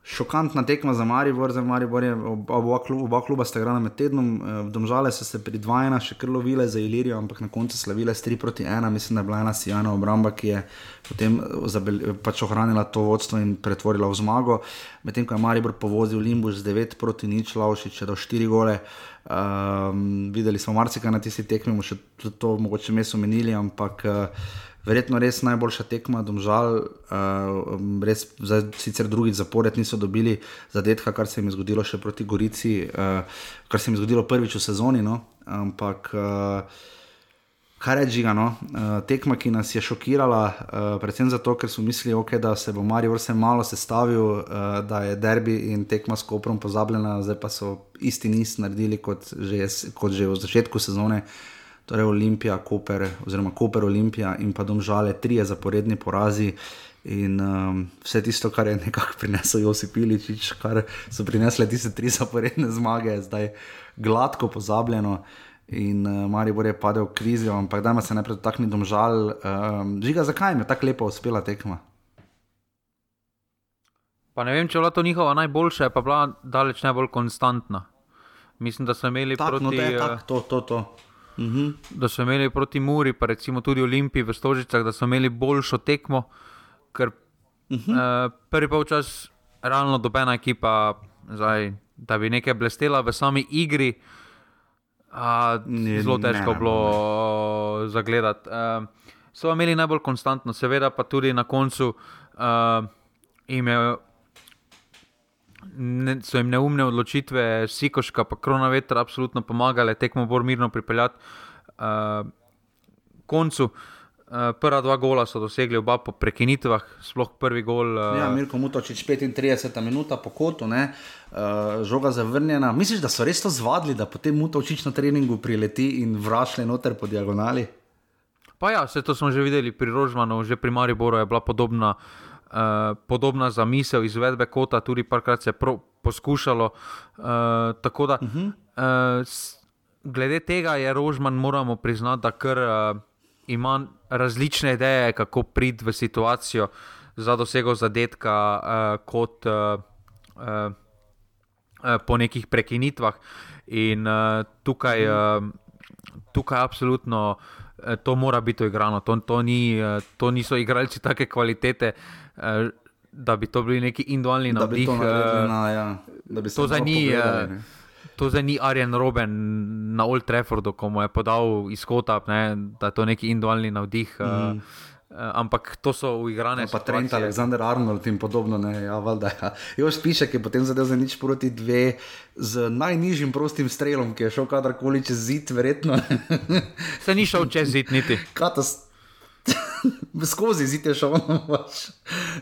šokantna tekma za Maribor, za Maribor je oba, klub, oba kluba sta igrala med tednom, eh, Domžale so se pri 2-1 še kar lovile za Ilirijo, ampak na koncu slavile s 3 proti 1, mislim, da je bila ena sijana obramba, ki je potem eh, pač ohranila to vodstvo in pretvorila v zmago, medtem ko je Maribor povozil Limbuš z 9 proti nič, Laušič je do 4 gole. Um, videli smo marsikaj na tisti tekmi, še to, to mogoče mes omenili, ampak uh, verjetno res najboljša tekma, domžal, uh, res zdaj, sicer drugi zapored niso dobili zadetka, kar se jim je zgodilo še proti Gorici, uh, kar se jim je zgodilo prvič v sezoni. No? Ampak. Uh, Je žiga, no? uh, tekma, ki nas je šokirala, uh, predvsem zato, ker smo mislili, okay, da se bo Marijo vse malo sestavil, uh, da je derbi in tekma s Koprom pozabljena, zdaj pa so isti niz naredili kot že, kot že v začetku sezone. Uh, torej Olimpija, Koper, oziroma Koper Olimpija in pa domžale, tri zaporedni porazi. In um, vse tisto, kar je nekako prinesel Josip Iličič, kar so prinesle tiste tri zaporedne zmage, je zdaj gladko pozabljeno. In uh, Maribor je padel v krizo, ampak da ima se najprej takšni domžal. Um, žiga, zakaj jim je tako lepo uspela tekma? Pa ne vem, če je bila to njihova najboljša, pa bila daleč najbolj konstantna. Mislim, da so imeli tak, proti... no, je, tak, to, to, to. -huh. Mhm. da so imeli proti Muri, pa recimo tudi Olimpiji v Stožicah, da so imeli boljšo tekmo. Ker uh -huh. uh, prvi polčas, realno dobena ekipa, zdaj, da bi nekaj blestela v sami igri, uh, Ni, zelo težko ne, bilo ne. zagledati. Uh, so imeli najbolj konstantno, seveda pa tudi na koncu uh, imajo ne, so jim neumne odločitve, Sikoška, pa Krona vetra, absolutno pomagale, tekmo bolj mirno pripeljati. Uh, koncu, uh, prva dva gola so dosegli oba po prekinitvah, sploh prvi gol. Uh, ja, Mirko Mutočič, 35 minut po kotu, ne, uh, žoga zavrnjena. Misliš, da so res to zvadili, da potem Mutočič na treningu prileti in vrašle noter po diagonali? Pa ja, vse to smo že videli pri Rožmanu, že pri Mariboru je bila podobna. Uh, podobna zamisel izvedbe kota, tudi parkrat se je poskušalo. Uh, tako da, uh -huh. uh, glede tega je Rožman, moramo priznati, da kar, uh, ima različne ideje, kako priti v situacijo za dosego zadetka, uh, kot uh, uh, uh, po nekih prekinitvah. In uh, tukaj, uh, tukaj absolutno. To mora biti igrano, to, to, ni, to niso igralci take kvalitete, Eh, da bi to bili neki individualni navdih. To, eh, na, ja, to za ni. To zdaj ni Arjen Roben na Old Traffordu, ko mu je podal izhod, da je to neki individualni navdih. Mm. Uh, ampak to so uigrane. Pa Trent, Aleksandr Arnold in podobno. Ne, ja, valda, ja. Još piše, ki je potem zadev za nič proti dve, z najnižjim prostim strelom, ki je šel kadarkoli čez zid, verjetno. Se ni šel čez zid, niti. Katastrofa. skozi zid je šel. Pač.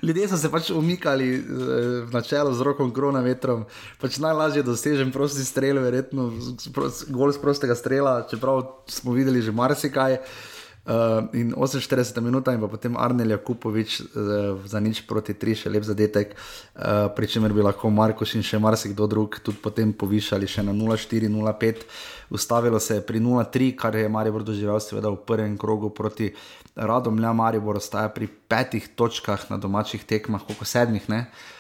Ljudje so se pač umikali eh, v načelu z rokom, krona vetrom. Pač najlažje dosežem prosti strel, verjetno gol z prostega strela, čeprav smo videli že marsikaj. Uh, in 48 minut, in potem Arnel Jakupovič uh, za nič proti 3, še lep zadetek, uh, pri čemer bi lahko Markoš in še marsikdo drug tudi potem povišali še na 0-4, 0-5. Ustavilo se je pri 0-3, kar je Maribor doživel, seveda v prvem krogu proti Radomlja. Maribor ostaja pri petih točkah na domačih tekmah, koliko sedmih, ne. Uh,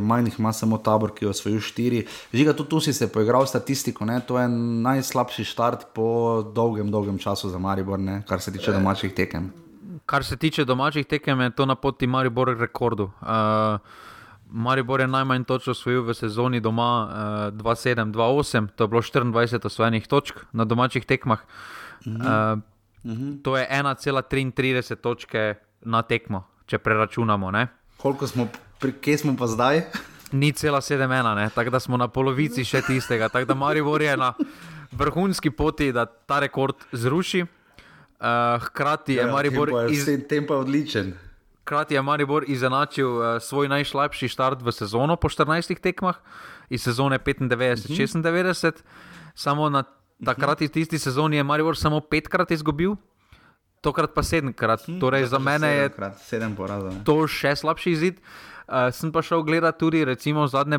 manj jih ima samo tabor, ki je osvojil štiri. Žiga, tudi tu si se poigral statistiko, ne? to je najslabši štart po dolgem, dolgem času za Maribor, ne? kar se tiče domačih tekem. Kar se tiče domačih tekem, je to na poti Maribor rekordu. Uh, Maribor je najmanj točk osvojil v sezoni doma uh, 2-7-2-8, to je bilo 24 osvojenih točk na domačih tekmah. Uh, uh -huh. To je 1,33 točke na tekmo, če preračunamo. Ne? Koliko smo kje smo pa zdaj? Ni cela 7-1, tako da smo na polovici še tistega. Tako da Maribor je na vrhunski poti, da ta rekord zruši. Uh, hkrati je ja, Maribor iz... tempo odličen. Hkrati je Maribor izenačil uh, svoj najslabši start v sezono po 14 tekmah, iz sezone 95-96. Uh -huh. Samo na takrat, uh -huh. tisti sezoni, je Maribor samo petkrat izgubil. Tokrat pa sedemkrat, hmm, torej za mene je sedem porazov. To še slabši izid. Uh, Uh, sem pa šel gledati tudi recimo, zadnje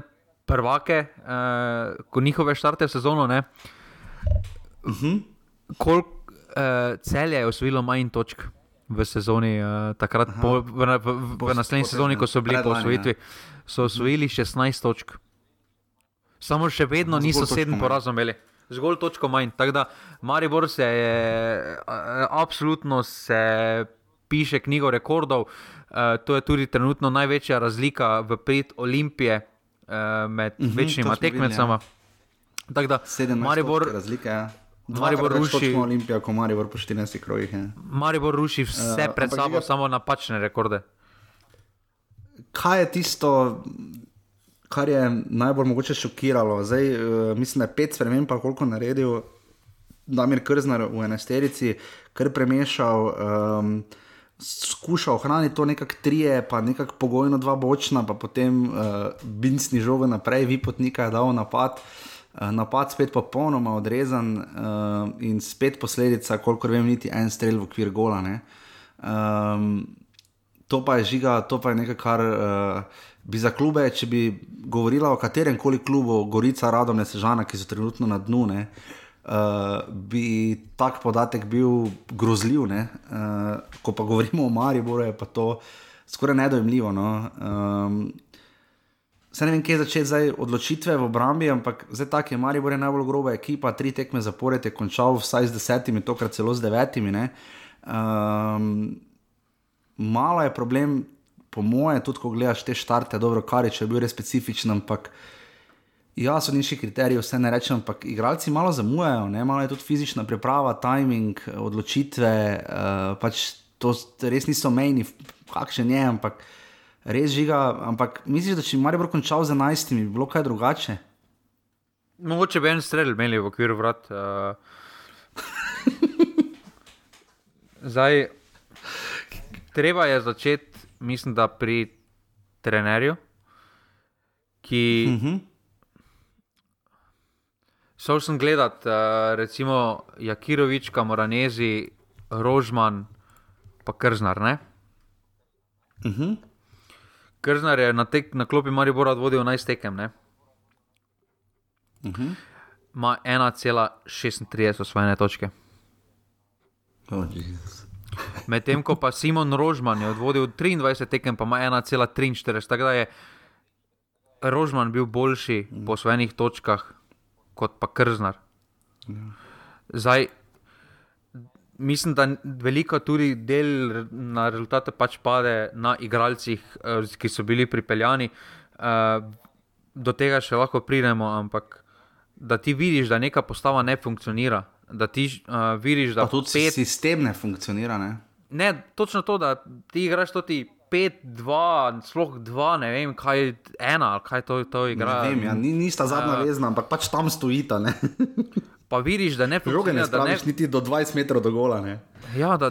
prvake, uh, ko njihove štarte sezono. Uh -huh. Koliko uh, celje je osvojilo manj točk v sezoni, uh, takrat po, v, v, v, v naslednji sezoni, ko so bili po osvojitvi, so osvojili 16 točk. Samo še vedno Zgolj niso sedem porazov imeli. Zgolj točko manj. Tako da Maribor se je, eh, absolutno se piše knjigo rekordov. Eh, To je tudi trenutno največja razlika v prid Olimpije eh, med Mhm, večnima to smo videli, tekmecama. Tako da 17 Maribor, točk razlike. Ja. Maribor ruši- Olimpija, kot Maribor po 14 krogih. Ja. Maribor ruši vse Eh, uh, pred sabo, Žiga- samo napačne rekorde. Kaj je tisto, kar je najbolj mogoče šokiralo? Zdaj, uh, mislim, da je pet sprememb, pa koliko naredil Damir Krznar v enesterici, kar premešal. Um, Skušal ohraniti to nekako trije, pa nekako pogojno dva bočna, pa potem uh, bincni žogo naprej, vi potnika je dal napad. Uh, napad spet popolnoma odrezan uh, in spet posledica, kolikor vem, niti en strel v okvir gola. ne. Um, to pa je žiga, to pa je nekaj, kar uh, bi za klube, če bi govorila o katerem koli klubu, Gorica, Radom, Sežana, ki so trenutno na dnu, ne, uh, bi tak podatek bil grozljiv. Ne, uh, ko pa govorimo o Mariboru, je pa to skoraj nedojemljivo. No. Um, Saj ne vem, kje začeti zdaj odločitve v obrambi, ampak zdaj tako je Maribor je najbolj groba ekipa, tri tekme zapored je končal vsaj z desetimi, tokrat celo z devetimi. ne. Um, malo je problem, po moje, tudi ko gledaš te štarte, dobro, kar je, bil res specifičen, ampak ja, so nižji kriteriji, vse ne rečem, ampak igralci malo zamujajo, ne? malo je tudi fizična priprava, timing, odločitve, uh, pač to res niso mejni, kakšen je, ampak res žiga. Ampak misliš, da če bi Maribor končal z 11, bi bilo kaj drugače? Mogoče bi en strel imeli v okviru vrat. Uh, zdaj, treba je začeti, mislim, da pri trenerju, ki. Uh -huh. Šel sem gledat, uh, recimo Jakirovič, Kamoranezi, Rožman, pa Krznar. Ne? Uh -huh. Krznar je na, tek, na klopi Maribora vodil 11 tekem, ne? Uh -huh. ima 1,36 osvojene točke. oh. Medtem ko pa Simon Rožman je odvodil 23 tekem, pa ima 1,43. Tako da je Rožman bil boljši po osvojenih točkah kot pa Krznar. Zdaj, mislim, da veliko tudi del na rezultate pač pade na igralcih, eh, ki so bili pripeljani. Eh, Do tega še lahko pridemo, ampak da ti vidiš, da neka postava ne funkcionira. Da ti uh, vidiš, da Pa tudi pet... sistem ne funkcionira. Ne? Ne, točno to, da ti igraš to ti 5-2, sploh 2, ne vem, kaj ena, ali kaj to, to igra. Ne vem, ja, ni, nista zadnja Ja. vezna, ampak pač tam stojita. Ne? Pa vidiš, da ne Žoge ne funkcionira, da ne, spraviš niti do 20 metrov do gola. Ne? ja, da,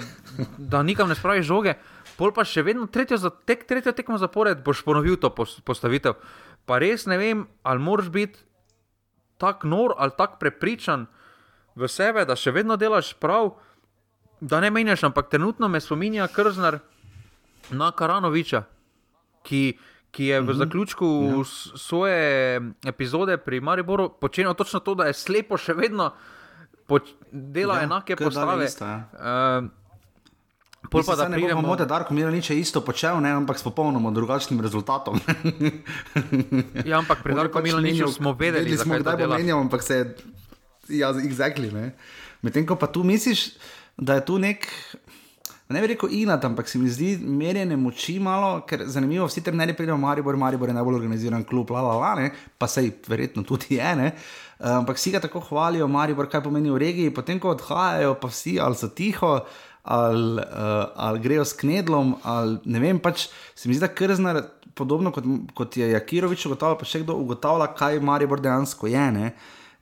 da nikam ne spraviš žoge. Pol pa še vedno tretjo, za, tek, tretjo tekmo zapored boš ponovil to pos- postavitev. Pa res ne vem, ali moraš biti tako nor ali tako prepričan v sebe, da še vedno delaš prav, da ne menjaš, ampak trenutno me spominja Krznar na Karanoviča, ki, ki je v Mhm. zaključku ja. svoje epizode pri Mariboru počel točno to, da je slepo še vedno dela ja, enake postave. isto, ja. Uh, Pol pa da ne bomo pridemo. mote, Darko Miranič je isto počel, ne, ampak s popolnoma drugačnim rezultatom. Ja, ampak pri Darku pač Milaniču menjal- smo vedeli, vedeli smo, kdaj bo menjal, ampak se je, ja, exactly, ne. Medtem ko pa tu misliš, da je tu nek, ne bi rekel inat, ampak se mi zdi merjenje moči malo, ker zanimivo, vsi trenerji pridejo v Maribor, Maribor je najbolj organiziran klub, la la la, ne, pa sej verjetno tudi je, ne. Ampak vsi ga tako hvalijo, Maribor, kaj pomeni v regiji, potem ko odhajajo, pa vsi ali so tiho, ali, uh, ali grejo s knedlom, ali ne vem, pač se mi zdi, da krznar, podobno kot, kot je Jakirovič ugotavljal, pa še kdo ugotavlja, kaj Maribor dejansko je. Ne?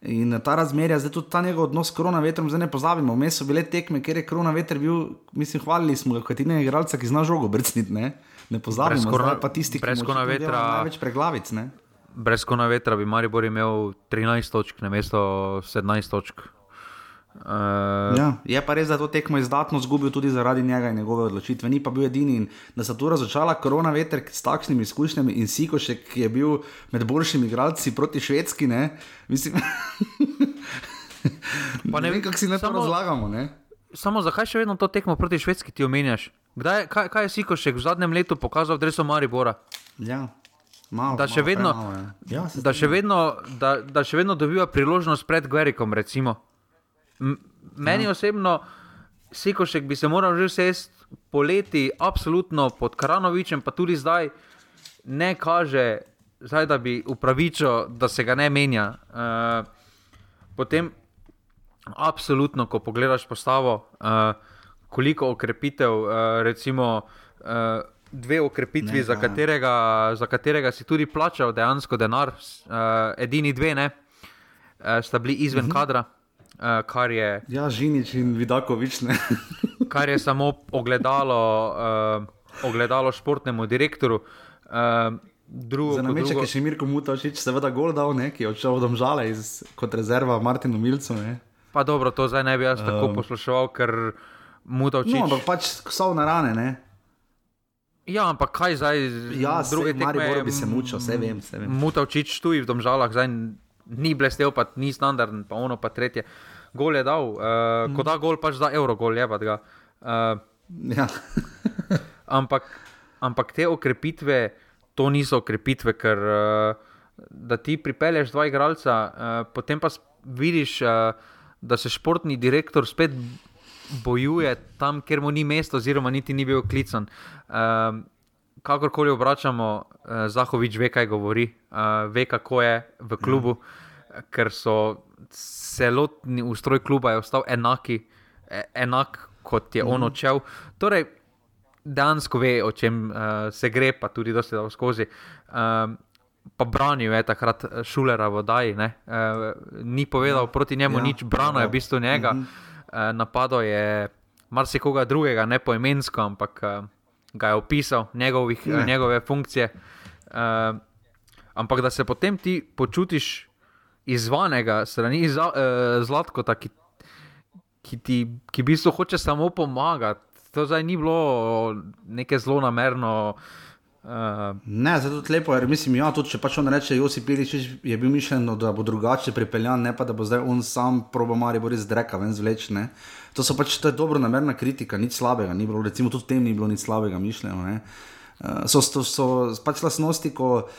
In ta razmerja, zdaj tudi ta njegov odnos s koronavetrom, zdaj ne pozabimo. Vmes so bile tekme, kjer je koronaveter bil, mislim, hvalili smo ga kot edinega igralca, ki zna žogo brcniti. Ne, ne pozabimo, Brez korona- zdaj pa tisti, ki dela največ preglavic. Ne? Brez kona vetra bi Maribor imel 13 točk, namesto 17 točk. Uh, Ja, je pa res, da je to tekmo izdatno izgubil tudi zaradi njega in njegove odločitve. Ni pa bil edini in da se tu razočala korona veter s takšnimi izkušnjami in Sikošek, ki je bil med boljšimi igralci proti švedski. Ne? Mislim, ne ne- vem, kako si ne to samo- razlagamo. Ne? samo zakaj še vedno to tekmo proti Švedski ti omenjaš? Kdaj, kaj, kaj je Sikošek v zadnjem letu pokazal v Dresu Maribora? Ja. Malo, Da še, malo vedno, premalo. Ja, da, še vedno, da, da še vedno dobiva priložnost pred Guerikom. recimo. Meni ja. osebno, Sikošek bi se moral že sest poleti, absolutno pod Kranovičem, pa tudi zdaj ne kaže, zdaj, da bi upravičil, da se ga ne menja. Uh, potem, absolutno, ko pogledaš postavo, uh, koliko okrepitev, uh, recimo. Uh, Dve okrepitvi, Ne, za katerega, za katerega si tudi plačal dejansko denar, uh, edini dve, ne, uh, sta bili izven uh -huh. kadra, uh, kar, je, Ja, Žinič in Vidakovič. Kar je samo ogledalo, uh, ogledalo športnemu direktorju. Uh, drugo, Za nameček drugo, je še Mirko Mutavčič, seveda gol dal, ne, ki je odšel v domžale iz, kot rezerva Martinu Milcu. Ne. pa dobro, to zdaj ne bi jaz tako Um. poslušal, ker mu da No, ampak pač so na rane, ne. Ja, ampak kaj zdaj, Ja, druge Mariboru bi se mučil, vse vem, vse vem. Mutavčič tu v domžalah, zdaj ni blestev, pa ni standarden, pa ono pa tretje. Gol je dal, uh, mm. ko da gol, pač da evro, gol je pa ga. Uh, Ja. ampak, ampak te okrepitve, to niso okrepitve, ker uh, da ti pripelješ dva igralca, uh, potem pa vidiš, uh, da se športni direktor spet bojuje tam, kjer mu ni mesto, oziroma niti ni bil klican. Um, kakorkoli obračamo, uh, Zahovič ve, kaj govori, uh, ve, kako je v klubu, ja. Ker so celotni ustroj kluba je ostal enaki, e, enak kot je on odšel. Torej, dejansko ve, o čem uh, se gre, pa tudi dosti dal skozi. Um, pa branil je takrat Šulera v Daji, uh, ni povedal ja, proti njemu ja, ja, nič, branil je v bistvu njega, Mhm. uh, napadal je marsikoga drugega, ne poimensko, ampak uh, ga je opisal, njegovih, Ne. njegove funkcije. Uh, ampak da se potem ti počutiš izvanega, strani za, uh, Zlatkota, ki, ki ti ki v bistvu hoče samo pomagati. To zdaj ni bilo neke zelo namerno. Uh, Ne, zato je lepo, ker mislim, ja, tudi če pač on reče, Josip Pilič je bil mišljen, da bo drugače pripeljan, ne pa da bo zdaj on sam proba Maribor iz dreka ven zvleč. Ne. To so pač, to je dobro namerna kritika, nič slabega, ni bilo, recimo tudi tem ni bilo nič slabega mišljeno. Ne. Uh, so, so, so pač lasnosti, ko si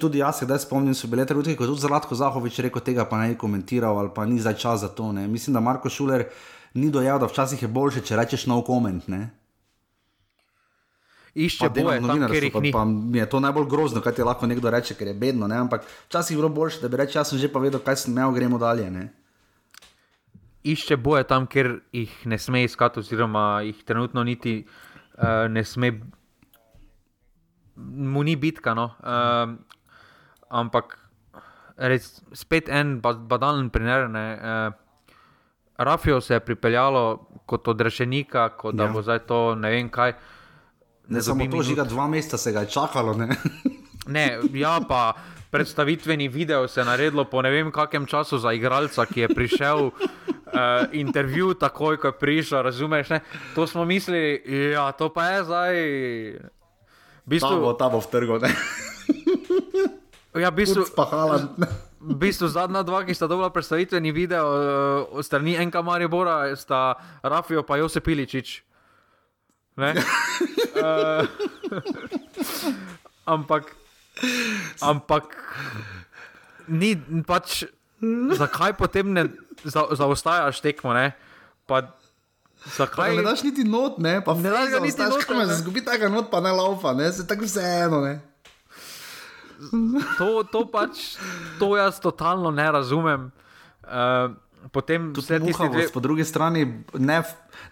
tudi jaz, kdaj spomnim, so bile trenutke, ko je tudi Zlatko Zahovič rekel, tega pa ne komentiral ali pa ni zdaj čas za to. Ne. Mislim, da Marko Šuler ni dojel, da včasih je boljše, če rečeš no comment. Ne. išče Pa boje tam, kjer jih pa, ni. pa mi je to najbolj grozno, kaj ti lahko nekdo reče, ker je bedno. Ne? Ampak včasih je bilo boljše, da bi rekel, jaz sem že pa vedel, kaj sem imel, gremo dalje. Ne? Išče boje tam, kjer jih ne sme iskati, oziroma jih trenutno niti uh, ne sme, mu ni bitka. No. Uh, ampak res, spet en ba- badalen primer. Ne, uh, Rafijo se je pripeljalo kot odrešenika, kot da Ja. bo zdaj to ne vem kaj. Ne samo dobi to, žiga dva meseca se ga je čakalo. Ne? Ne, ja, pa predstavitveni video se je naredilo po ne vem kakem času za igralca, ki je prišel. Uh, intervju, takoj ko je prišel, razumeš? Ne? To smo mislili, ja, to pa je zdaj. V Ta bo, bistvu, ta bo v trgu. Ja, v bistvu, Spahala. v bistvu zadnja dva, ki sta dobila predstavitveni video uh, strani Enka Maribora, sta Rafijo pa Josep Piličič. Ne? Uh, ampak, ampak, ni pač, zakaj potem ne za, zaostajaš tekmo? Ne? Pa, zakaj Ne daš niti not, ne, pa Ne daš ga niti not, ne. Zgubi tega not, pa ne laufa, ne, se tako vseeno, ne. To, to pač, to jaz totalno ne razumem. Uh, potem vse Tudi tiste dve, po drugi strani ne,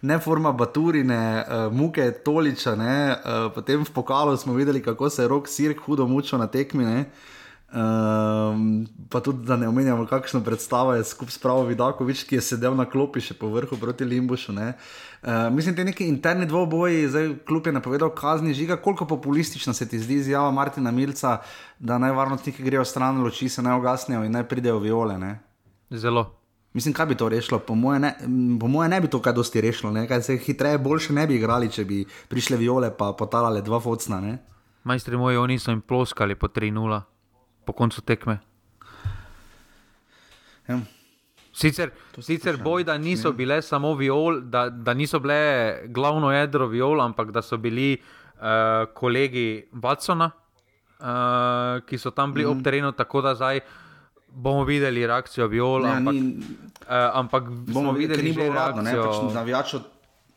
ne forma Baturine, uh, muke Toliča, ne, uh, potem v pokalu smo videli, kako se je rok Sirk hudo mučil na tekmi. Ne. Um, pa tudi, da ne omenjamo, kakšno predstavo je skupaj s Pravo Vidakovič, ki je sedel na klopi še po vrhu proti Limbušu. ne. Uh, mislim, da neki interni dvoboji, zdaj kljub je napovedal kazni žiga, koliko populistična se ti zdi izjava Martina Milca, da naj varnostniki grejo stran, luči se naj ugasnejo in naj pridejo viole. Ne. zelo. Mislim, kaj bi to rešilo? Po moje ne, m, po moje ne bi to kaj dosti rešilo. Ne? Kaj se hitreje, boljše ne bi igrali, če bi prišle viole pa potalale dva focna. Ne? Majstri moji, oni so jim ploskali po 3-0, po koncu tekme. Ja. Sicer, sicer boj, da niso bile samo viol, da, da niso bile glavno jedro viol, ampak da so bili uh, kolegi Watsona, uh, ki so tam bili mm. ob terenu, tako da zdaj bomo videli reakcijo viol. Ja, ampak, ni, uh, ampak bomo videli, da pač je bilo navijačo.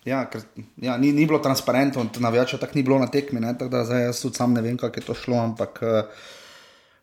Ja, ker, ja, ni, ni bilo transparentno, navijačo tako ni bilo na tekmi, tako da zdaj jaz tudi sam ne vem, kako je to šlo. Ampak, uh,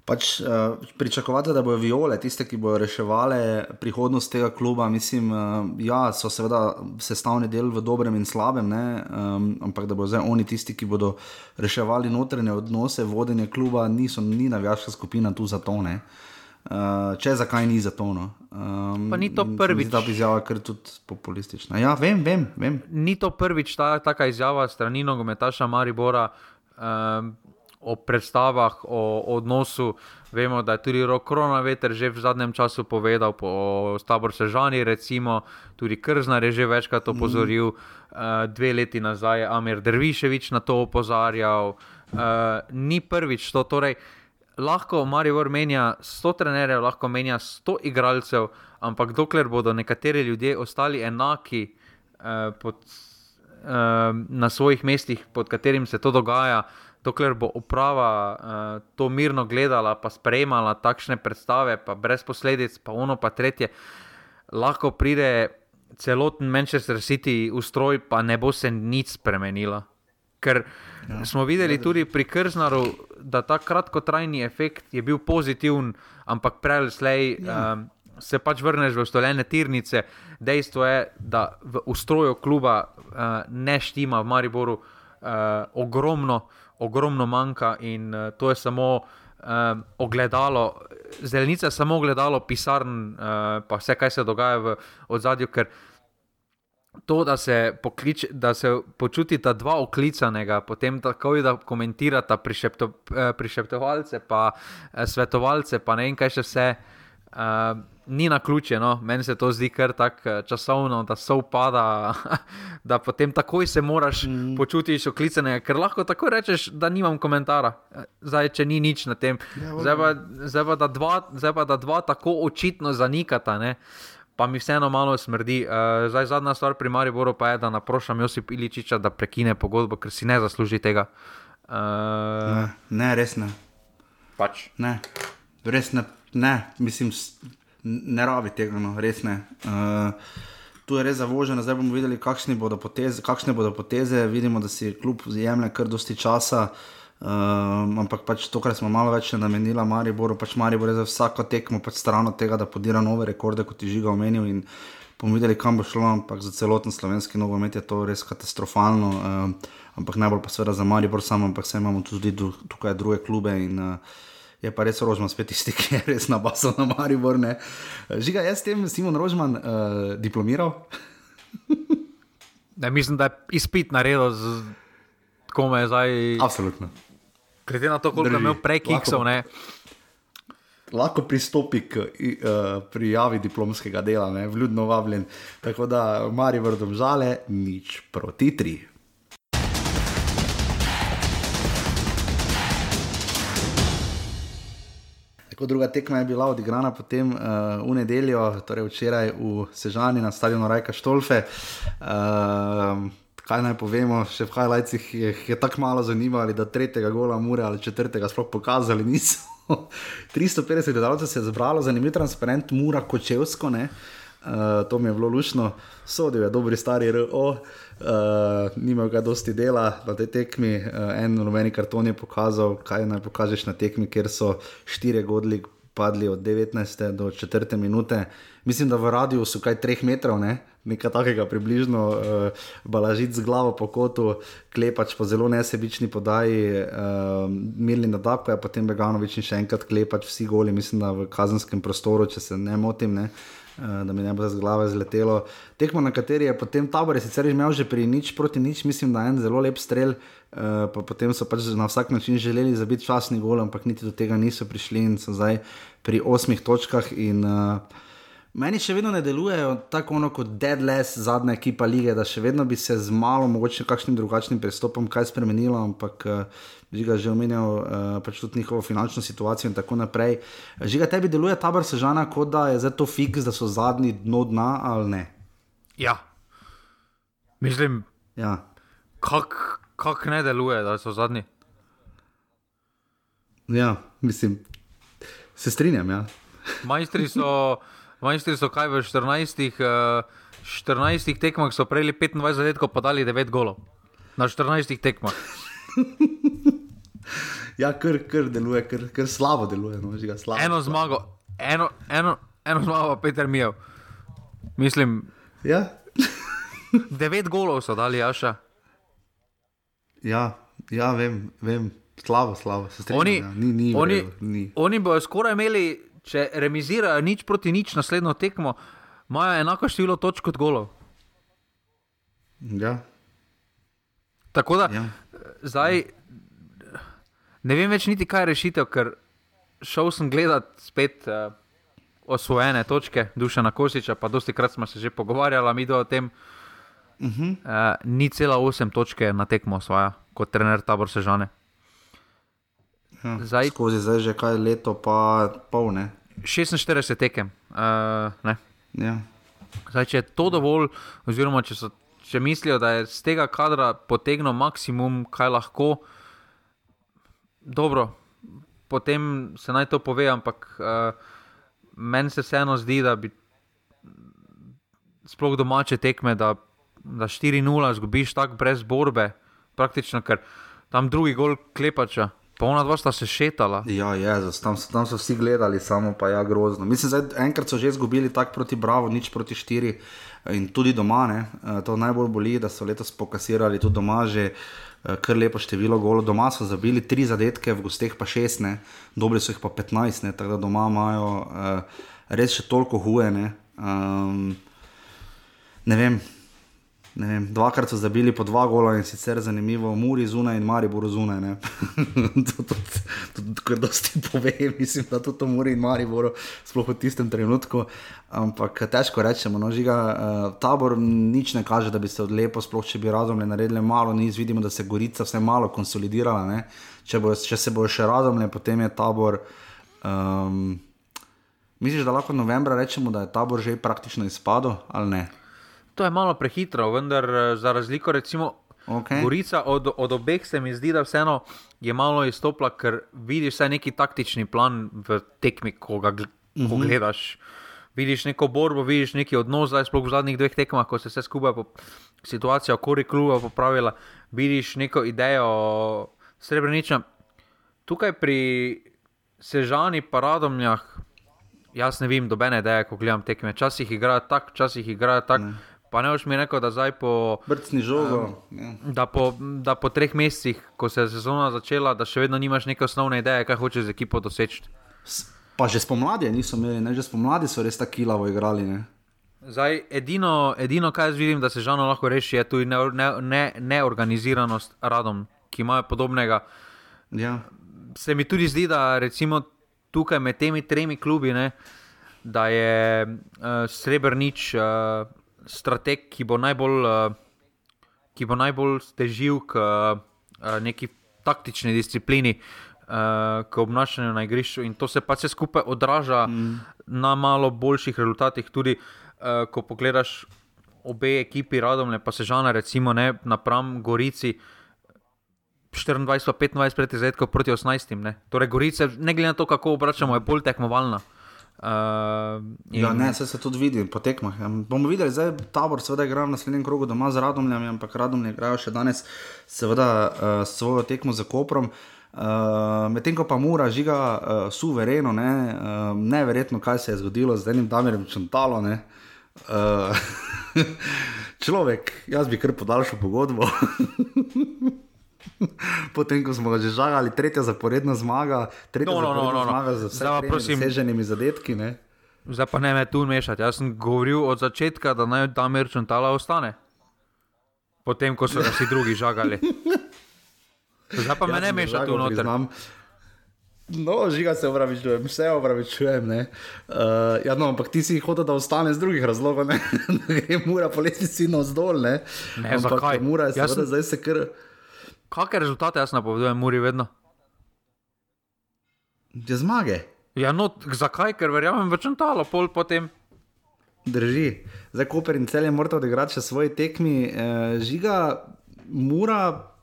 Pač, uh, pričakovati, da bodo viole, tiste, ki bodo reševali prihodnost tega kluba, mislim, uh, ja, so seveda sestavni del v dobrem in slabem, um, ampak da bodo zdaj oni tisti, ki bodo reševali notranje odnose, vodenje kluba, niso ni navijaška skupina tu za to. Uh, če zakaj ni za to? No? Um, pa ni to prvič. Ta izjava je tudi populistična. Ja, vem, vem, vem. Ni to prvič ta taka izjava strani nogometaša Maribora. Um, o predstavah, o, o odnosu. Vemo, da je tudi Rokrona veter že v zadnjem času povedal, po Stabor Sežani, recimo, tudi Krznar je že večkrat opozoril, mm. uh, dve leti nazaj je Amir Derviševič na to opozarjal. Uh, ni prvič to, torej lahko Marijo menja 100 trenerjev, lahko menja 100 igralcev, ampak dokler bodo nekateri ljudje ostali enaki uh, pod, uh, na svojih mestih, pod katerim se to dogaja, dokler bo uprava uh, to mirno gledala, pa sprejemala takšne predstave, pa brez posledic, pa ono, pa tretje, lahko pride celoten Manchester City v stroj, pa ne bo se nič spremenilo. Ker ja, smo videli tudi pri Krznaru, da ta kratkotrajni efekt je bil pozitiven, ampak prej ali slej. Ja. Um, Se pač vrneš v ustoljene tirnice, dejstvo je, da v ustroju kluba uh, ne štima v Mariboru uh, ogromno uh, ogromno manjka in uh, to je samo uh, ogledalo, zelenica je samo ogledalo pisarn, uh, pa vse, kaj se dogaja v ozadju. To, da se, poklič, da se počutita dva oklicanega, potem tako, da komentirata prišepto, prišeptovalce, pa svetovalce, pa ne vem, kaj še vse. Uh, ni na ključe, no? meni se to zdi kar tako eh, časovno, da se upada, da potem takoj se moraš mm. počutiti oklicane, ker lahko tako rečeš, da nimam komentara, eh, zdaj če ni nič na tem. Ja, zdaj, pa, zdaj, pa, da dva, zdaj pa da dva tako očitno zanikata. Ne? Pa mi vseeno malo smrdi. Uh, zdaj, zadnja stvar pri Mariboru pa je, da naprošam Josip Iličiča, da prekine pogodbo, ker si ne zasluži tega. Uh, ne, ne, res ne. Pač. Ne, res ne, ne. mislim ne rabi tega, no, res ne. Uh, tu je res zavoženo, zdaj bomo videli, kakšne bodo poteze. Kakšne bodo poteze. Vidimo, da si kljub jemlje kar dosti časa. Uh, ampak pač to, kar smo malo več namenili Mariboru, pač Maribor je za vsako tekmo pač stran od tega, da podira nove rekorde, kot je žiga omenil. In bomo videli, kam bo šlo, ampak za celoten slovenski nogomet je to res katastrofalno. Uh, ampak najbolj pa seveda za Maribor sam, ampak vse imamo tudi tukaj druge klube. In, uh, je pa res Rožman spet tisti, ki je res na basu na Maribor. Ne. Žiga, jaz s tem Simon Rožman uh, diplomiral. ne, mislim, da je izpit naredil z kome zdaj. Absolutno. Glede na to, koliko je imel prej kiksov. Lahko pristopi k uh, prijavi diplomskega dela, ne, vljudno vabljen. Tako da, Maribor, domžale, nič proti tri. Tako druga tekma je bila odigrana potem uh, v nedeljo, torej včeraj v Sežani na stadionu Rajka Štolfe. Uh, kaj naj povemo, še v Hajlajcih je, je tako malo zanimalo, da tretjega gola mure ali četrtega sploh pokazali niso. 350 gledalcev se je zbralo, zanimiv transparent, mura kočevsko, uh, to mi je bilo lušno, sodel je dobri stari RO uh, nimajo ga dosti dela na tej tekmi. Uh, en rumeni karton je pokazal, kaj naj pokažeš na tekmi, ker so štiri godli padli od 19. do 4. minute. Mislim, da v radiju so kaj 3 metrov, ne? nekaj takega, približno, uh, balažit z glavo po kotu, klepač po zelo nesebični podaji, uh, mirni na dabku, a potem Beganovič in še enkrat klepač vsi goli, mislim, da v kazenskem prostoru, če se ne motim. Ne? Eh, da mi ne bo z glave zletelo. Tekmo, na kateri je potem tabor, je sicer imel že pri nič proti nič, mislim, da je en zelo lep strel, uh, pa potem so pač na vsak način želeli zabiti časni gol, ampak niti do tega niso prišli in so zdaj pri osmih točkah. In, uh, Meni še vedno ne delujejo tako ono kot deadless zadnja ekipa lige, da še vedno bi se z malo, mogoče kakšnim drugačnim pristopom kaj spremenilo, ampak žiga že omenjal uh, pač tudi njihovo finančno situacijo in tako naprej. Žiga tebi deluje tabor sežana, kot da je zdaj to fiks, da so zadnji dno dna ali ne? Ja. Mislim, Ja. kako kak ne deluje, da so zadnji. Ja, mislim, se strinjam. Ja. Majstri so, majstri so kaj v 14, uh, 14 tekmah so prejeli 25 zadetkov, pa dali 9 golov. Na 14 tekmah. Ja, kar, kar deluje, kar, kar slabo deluje. No, žiga, slabo, Eno zmago, eno, eno, eno zmago, pa Peter Mijev. Mislim, Ja, 9 golov so dali, Jaša. ja, ja vem, vem. slabo, slabo. Se strinjam, Oni, ja. ni, ni, oni, redu, ni. oni bodo skoraj imeli, če remizirajo nič proti nič naslednjo tekmo, imajo enako število točk kot golov. Ja, Tako da, ja. zdaj ne vem več niti kaj je rešitev, ker šel sem gledat spet uh, osvojene točke Dušana Kosiča, pa dosti krat smo se že pogovarjali, mi o tem. Uh -huh. Uh, ni cela 8 točke na tekmo osvaja, kot trener tabor Sežane. Ja. Zdaj- Skozi zdaj že kaj leto, pa pol ne. 46 tekem. Uh, ne. Ja. Zdaj, če je to dovolj, oziroma če, so, če mislijo, da je z tega kadra potegnil maksimum, kaj lahko, dobro, potem se naj to pove, ampak uh, meni se vseeno zdi, da bi sploh domače tekme, da, da 4-0 zgubiš tako brez borbe, praktično, ker tam drugi gol klepača, pa ona dva sta se šetala. Ja, Jezus, tam, so- tam so vsi gledali, samo pa ja, grozno. Mislim, da enkrat so že izgubili tako proti Bravo, nič proti štiri in tudi doma. Ne? Eh, To najbolj boli, da so letos pokasirali tudi doma že eh, kar lepo število golov. Doma so zabili tri zadetke, v gosteh pa šest, ne? dobri so jih pa 15, ne? tako da doma imajo uh, res še toliko huje. Ne? Um, ne vem. Vem, dvakrat so zabili po dva gola in sicer zanimivo, Muri zunaj in Maribor zunaj. ne. to tudi, tudi kar dosti pove, mislim, da tudi to Muri in Maribor, sploh v tistem trenutku. Ampak težko rečemo, no, žiga, uh, tabor nič ne kaže, da bi se odlepo, sploh če bi razumle naredili malo, niz vidimo, da se Gorica vse malo konsolidirala. Če, bo, če se bo še razumle, potem je tabor. Um, misliš, da lahko novembra rečemo, da je tabor že praktično izpadel ali ne? To je malo prehitro, vendar eh, za razliko recimo Okay. Gorica od, od obeh se mi zdi, da vseeno je malo izstopla, ker vidiš vsaj neki taktični plan v tekmi, ko ga gl- Mhm. ko gledaš. Vidiš neko borbo, vidiš neki odnos, zdaj sploh v zadnjih dveh tekmah, ko se vse skupaj, po, situacija okoli kluba popravila, vidiš neko idejo srebreniča. Tukaj pri Sežani paradomljah, jaz ne vem, dobene ideje, ko gledam tekme. Včasih igrajo tako, včasih igrajo tako. Pa ne boš mi rekel, da zdaj po. Brcni žogo. ja. Da po, da po treh mesecih, ko se je sezona začela, da še vedno nimaš neke osnovne ideje, kaj hočeš z ekipo doseči. Pa že spomladi niso imeli, ne? že spomladi so res tako kilavo igrali. Ne? Zdaj, edino, edino, kar jaz vidim, da se žano lahko reši, je tudi neorganiziranost ne, ne neorganiziranost radom, ki imajo podobnega. Ja. Se mi tudi zdi, da recimo tukaj med temi tremi klubi, ne, da je uh, Srebrnič uh, strateg, ki bo najbolj, uh, ki bo najbolj težil k uh, neki taktični disciplini, uh, k obnašanju na igrišču. In to se pa vse skupaj odraža mm. na malo boljših rezultatih. Tudi uh, ko pogledaš obe ekipi, Radomle pa Sežana, recimo ne, napram Gorici. 24, pa 25 pred izredkom proti 18. Ne? Torej, Gorica, ne glede na to, kako obračamo, je bolj tekmovalna. Uh, Ja, ne, vse se tudi vidi po tekmah. Ja. Bomo videli, zdaj tabor seveda igra v naslednjem krogu doma z Radomljami, ampak Radomlje igrajo še danes seveda uh, svojo tekmo za Koprom. Uh, Medtem ko pa mora žiga uh, suvereno, ne, uh, neverjetno, kaj se je zgodilo z enim Damirjem Čantalo. Ne. Uh, človek, jaz bi kar podaljšal pogodbo. Potem, ko smo ga že žagali, tretja zaporedna zmaga, tretja No, no, no, zaporedna no, no. zmaga z vsemi doseženimi zadetki. Ne. Zdaj pa ne me tu mešati. Jaz sem govoril od začetka, da naj Damir Čantala ostane. Potem, ko so ga vsi drugi žagali. Zdaj pa me Jaz ne meša tu noter. priznam. No, žiga se upravičujem, vse upravičujem. Uh, ja, no, ampak ti si hotel, da ostane iz drugih razlogov, ne gre mora po lestvici na vzdolj. Ne, ne ampak zakaj? Mora se sem... zdaj se kar. Kakšne rezultate jaz napovedujem, Muri vedno? Je zmage. Ja, no, zakaj? Ker verjamem v čantalo, pol potem. Drži. Zdaj, Koper in cel je moral odigrati še svoje tekmi. E, žiga, mora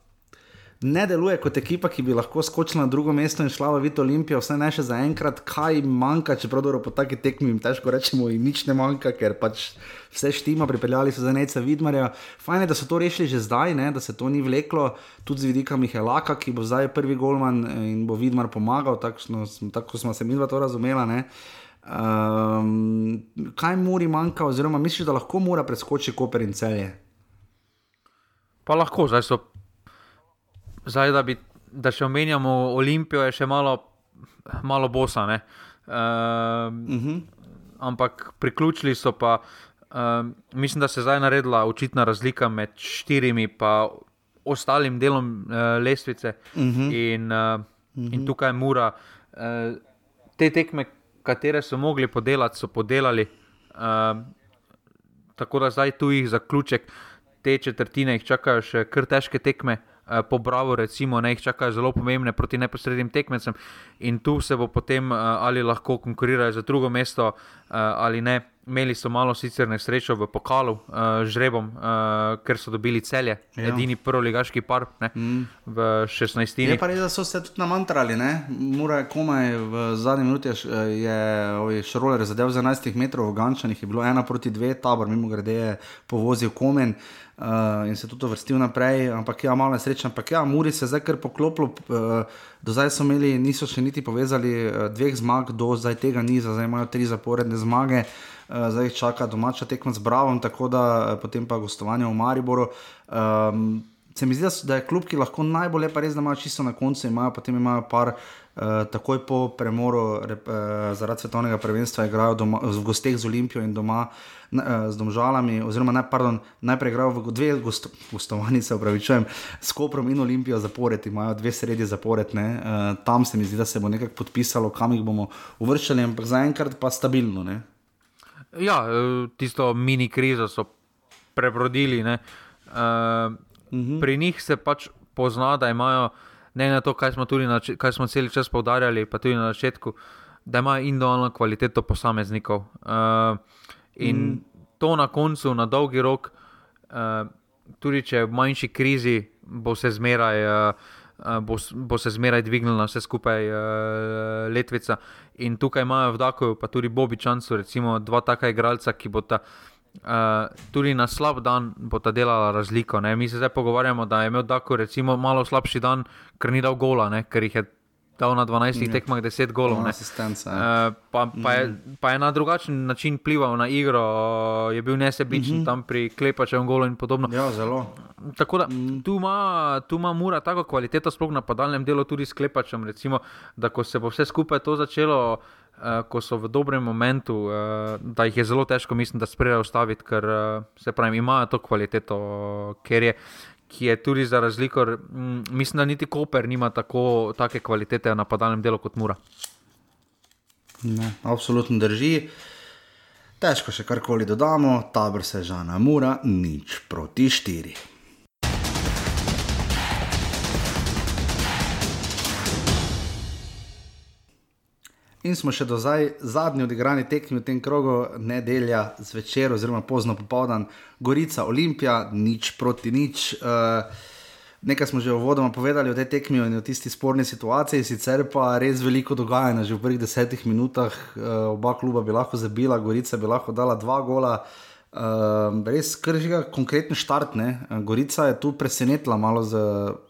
ne deluje kot ekipa, ki bi lahko skočila na drugo mesto in šla v Vito Olimpijo, vse ne še za enkrat, kaj manjka, čeprav dobro po taki tekmi jim težko rečemo, in nič ne manjka, ker pač vse štima, pripeljali so za neca Vidmarja. Fajn je, da so to rešili že zdaj, ne, da se to ni vleklo, tudi z vidika Mihelaka, ki bo zdaj prvi golman in bo Vidmar pomagal, tako, tako smo se mi dva to razumela. Ne. Um, kaj mu manjka, oziroma misliš, da lahko mora preskočiti Koper in celje? Pa lahko, zdaj so Zdaj, da, bi, da še omenjamo Olimpijo, je še malo, malo bosa. Uh, uh -huh. Ampak priključili so pa, uh, mislim, da se je zdaj naredila očitna razlika med štirimi in ostalim delom uh, lestvice. Uh mhm. -huh. in, uh, uh -huh. in tukaj mora uh, te tekme, katere so mogli podelati, so podelali. Uh, tako da zdaj tu jih zaključek, te četrtine, jih čakajo še kar težke tekme. Eh, po Bravo, recimo, ne jih čakajo zelo pomembne proti neposrednim tekmecem, in tu se bo potem uh, ali lahko konkurirajo za drugo mesto uh, ali ne. Imeli so malo sicer nesrečo v pokalu, uh, žrebom, uh, ker so dobili celje, ja. edini prvoligaški par ne, mm. v 16. Je pa res, da so se tudi namantrali, mora komaj v zadnji minuti je, je šroler zadev za 11 metrov, v Gančanih je bilo ena proti dve, tabor mimo grede je povozil komen. Uh, in se tudi vrstil naprej, ampak ja, malo nesrečen. Ampak ja, Muri se je zdaj kar poklopil. Uh, do zdaj so imeli, niso še niti povezali uh, dveh zmag, do zdaj tega ni, zdaj imajo tri zaporedne zmage, uh, zdaj jih čaka domača tekma z Bravom, tako da uh, potem pa gostovanje v Mariboru. Um, se mi zdi, da je klub, ki lahko najbolje, pa res, da imajo čisto na koncu, imajo potem imajo par. Uh, takoj po premoru rep, uh, zaradi svetovnega prvenstva igrajo doma, v gosteh z Olimpijo in doma uh, z Domžalami, oziroma ne, pardon, najprej igrajo v dve gost, gostovanji, se upravičujem, s Koprom in Olimpijo zapored, imajo dve sredi zapored. Uh, tam se mi zdi, da se bo nekako podpisalo, kam jih bomo uvrščali, ampak zaenkrat pa stabilno. Ne? Ja, tisto mini krizo so prebrodili. Uh, uh -huh. Pri njih se pač pozna, da imajo ne na to, kaj smo, na, kaj smo cel čas poudarjali, pa tudi na začetku, da ima individualno kvaliteto posameznikov. Uh, in mm. to na koncu, na dolgi rok, uh, tudi če je v manjši krizi, bo se zmeraj. Uh, Bo, bo se zmeraj dvignila vse skupaj uh, letvica. In tukaj imajo v Daku, pa tudi Bobi Čancu, recimo dva taka igralca, ki bo ta uh, Uh, tudi na slab dan bo ta delala razliko. Ne? Mi se zdaj pogovarjamo, da je imel tako malo slabši dan, ker ni dal gola, ne? ker jih je dal na 12 ja. tekmah 10 golov. Uh, pa, pa, je, mhm. pa je na drugačen način plival na igro, je bil nesebičen uh mhm. -huh. tam pri klepačem golu in podobno. Ja, zelo. Tako da mm. tu, ima, tu ima mura tako kvaliteto, sploh na padalnem delu, tudi s klepačem. Recimo, da ko se bo vse skupaj to začelo uh, ko so v dobrem momentu, uh, da jih je zelo težko, mislim, da sprejejo ustaviti, ker uh, se pravi, imajo to kvaliteto, ker je. Ki je tudi za razliko, mm, mislim, da niti Koper nima tako kvalitete na padalnem delu kot Mura. Ne, absolutno drži. Težko še karkoli dodamo, tabor se žana Mura, nič proti štiri. In smo še do zdaj zadnji odigrani tekmi v tem krogu, nedelja zvečer, oziroma pozno popoldan, Gorica, Olimpija, nič proti nič. Uh, nekaj smo že uvodoma povedali o tej tekmi in o tisti sporni situaciji, sicer pa res veliko dogajanja. Že v prvih desetih minutah uh, oba kluba bi lahko zabila, Gorica bi lahko dala dva gola. Uh, res kržiga konkreten štart. Ne? Gorica je tu presenetila malo z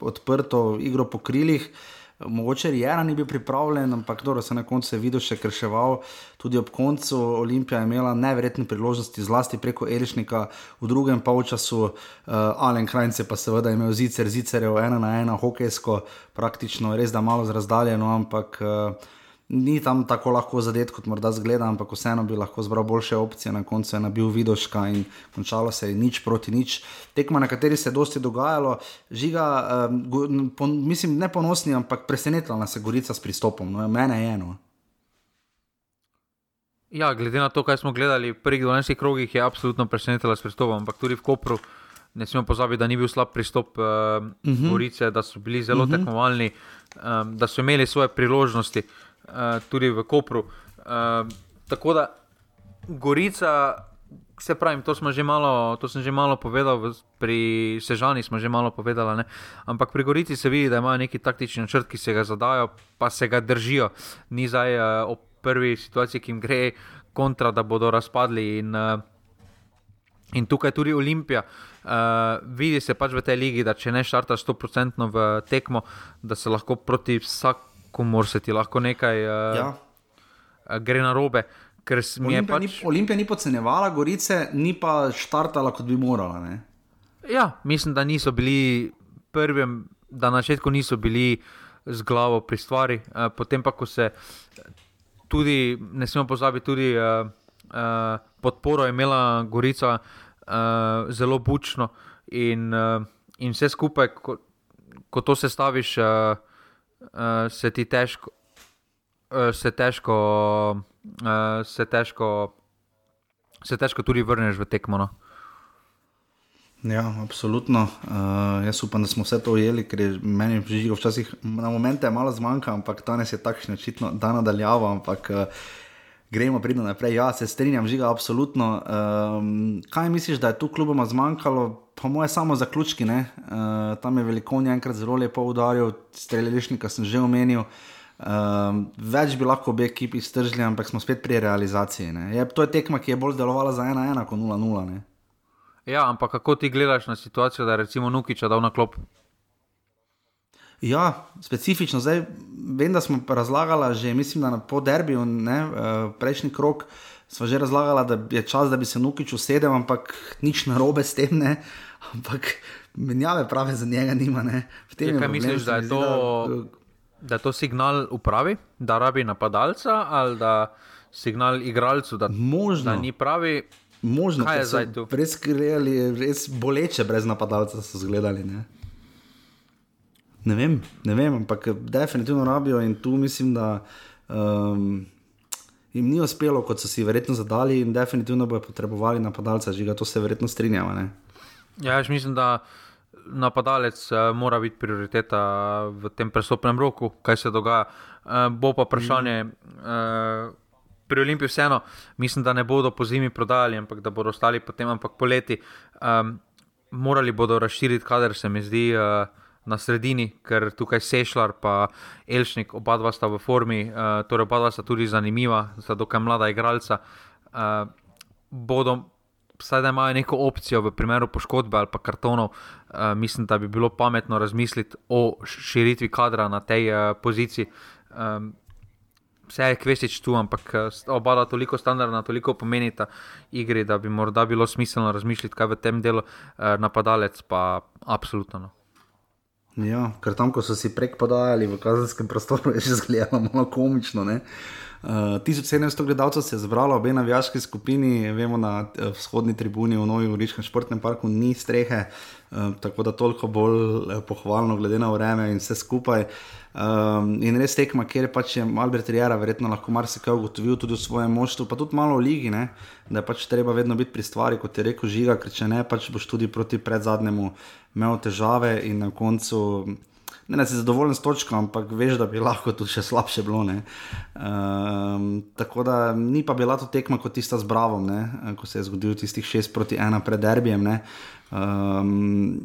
odprto igro po krilih. Uh, Mogoče Jera ni bil pripravljen, ampak dobro se na koncu je videl še krševal. Tudi ob koncu Olimpija je imela neverjetne priložnosti, zlasti preko Elišnika v drugem polčasu. Uh, Alen Krajnc je pa seveda imel zicer, zicer je v ena na ena, hokejsko, praktično res da malo zrazdaljeno, ampak uh, ni tam tako lahko zadet, kot morda zgleda, ampak vseeno bi lahko zbral boljše opcije. Na koncu je nabil Vidoška in končalo se je nič proti nič. Tekma, na kateri se je dosti dogajalo, žiga, um, po, mislim, ne ponosni, ampak presenetila nas je Gorica s pristopom. No, mene je eno. Ja, glede na to, kaj smo gledali v prvih 12 krogih, je absolutno presenetila s pristopom, ampak tudi v Kopru. Ne smemo pozabiti, da ni bil slab pristop uh, uh -huh. Gorice, da so bili zelo uh mhm. -huh. tekmovalni, um, da so imeli svoje priložnosti. Uh, tudi v Kopru. Uh, tako da Gorica, se pravi, to, malo, to sem že malo povedal, pri Sežani smo že malo povedali, ne? ampak pri Gorici se vidi, da imajo neki taktični načrt, ki se ga zadajo, pa se ga držijo. Ni zdaj uh, ob prvi situaciji, ki jim gre kontra, da bodo razpadli. In, uh, in tukaj tudi Olimpija. Uh, vidi se pač v tej ligi, da če ne štartaš 100% v tekmo, da se lahko proti vsakemu ko mora se ti lahko nekaj uh, ja. uh, gre na robe. Olimpija, pač... ni, Olimpija ni podcenjevala Gorice, ni pa štartala, kot bi morala. Ne? Ja, mislim, da niso bili prvi, da na začetku niso bili z glavo pri stvari. Uh, potem pa, ko se tudi, ne smemo pozabiti, tudi uh, uh, podporo je imela Gorica uh, zelo bučno in, uh, in vse skupaj, ko, ko to sestaviš. Uh, uh, se ti težko, uh, se težko, uh, se težko, se težko tudi vrneš v tekmo. No? Ja, absolutno. Uh, jaz upam, da smo vse to ujeli, ker je meni živo včasih na momente malo zmanjka, ampak danes je takšno očitno, da nadaljavo. Ampak uh, gremo, pridemo naprej. Ja, se strinjam, žiga, absolutno. Um, kaj misliš, da je tu kluboma zmanjkalo? Po moje, samo zaključki. Uh, tam je veliko enkrat zelo lepo udaril, streljališnika sem že omenil. Uh, več bi lahko obe ekipi stržili, ampak smo spet pri realizaciji. Je, to je tekma, ki je bolj delovala za 1-1 kot 0-0. Ja, ampak kako ti gledaš na situacijo, da je recimo Nukiča dal na klop? Ja, specifično. Zdaj, vem, da smo razlagali že, mislim, da po derbiju, ne, uh, prejšnji krok, smo že razlagali, da je čas, da bi se Nukič usedel, ampak nič narobe s tem. Ne ampak menjave prave za njega nima. Je, ja, kaj misliš, da je, to, da je to signal upravi, da rabi napadalca ali da signal igralcu, da, da ni pravi? Možno, kaj je zdaj tu? Res, res boleče brez napadalca so zgledali. Ne? Ne vem, ne vem, ampak definitivno rabijo in tu mislim, da um, jim ni uspelo, kot so si verjetno zadali, in definitivno bojo potrebovali napadalca, že ga to se verjetno strinjava. Ja, jaz mislim, da napadalec uh, mora biti prioriteta v tem prestopnem roku, kaj se dogaja. Uh, bo pa vprašanje. Uh, Pri Olimpiji vseeno, mislim, da ne bodo po zimi prodajali, ampak da bodo ostali potem, ampak poleti. Um, morali bodo razširiti, kader se mi zdi uh, na sredini, ker tukaj Sešljar in Elšnik, oba dva sta v formi, uh, torej oba dva sta tudi zanimiva, sta dokaj mlada igralca. Uh, bodo vsaj da imajo neko opcijo v primeru poškodbe ali pa kartonov, uh, mislim, da bi bilo pametno razmisliti o širitvi kadra na tej uh, poziciji. Um, Vse je kvestič tu, ampak oba dva toliko standardna, toliko pomenita igri, da bi morda bilo smiselno razmišljati, kaj v tem delu eh, napadalec, pa absolutno. No. Ja, ker tam, ko so si prek podajali v kazenskem prostoru, je že zgledalo malo komično. Uh, Uh, eh, 1700 gledalcev se je zbralo, obe navijaški skupini, vemo na uh, vzhodni tribuni v Novi Goriškem športnem parku ni strehe, uh, tako da toliko bolj uh, pohvalno glede na vreme in vse skupaj. Um, in res tekma, kjer je pač Albert Rijera verjetno lahko marsikaj ugotovil tudi v svojem moštvu, pa tudi malo v ligi, ne? da je pač treba vedno biti pri stvari, kot je rekel Žiga, ker če ne, pač boš tudi proti predzadnjemu imel težave in na koncu ne, ne si zadovoljen s točko, ampak veš, da bi lahko tudi še slabše bilo. Um, tako da ni pa bila to tekma kot tista z Bravom, ne? ko se je zgodil tistih 6 proti 1 pred derbijem. Ne? Um,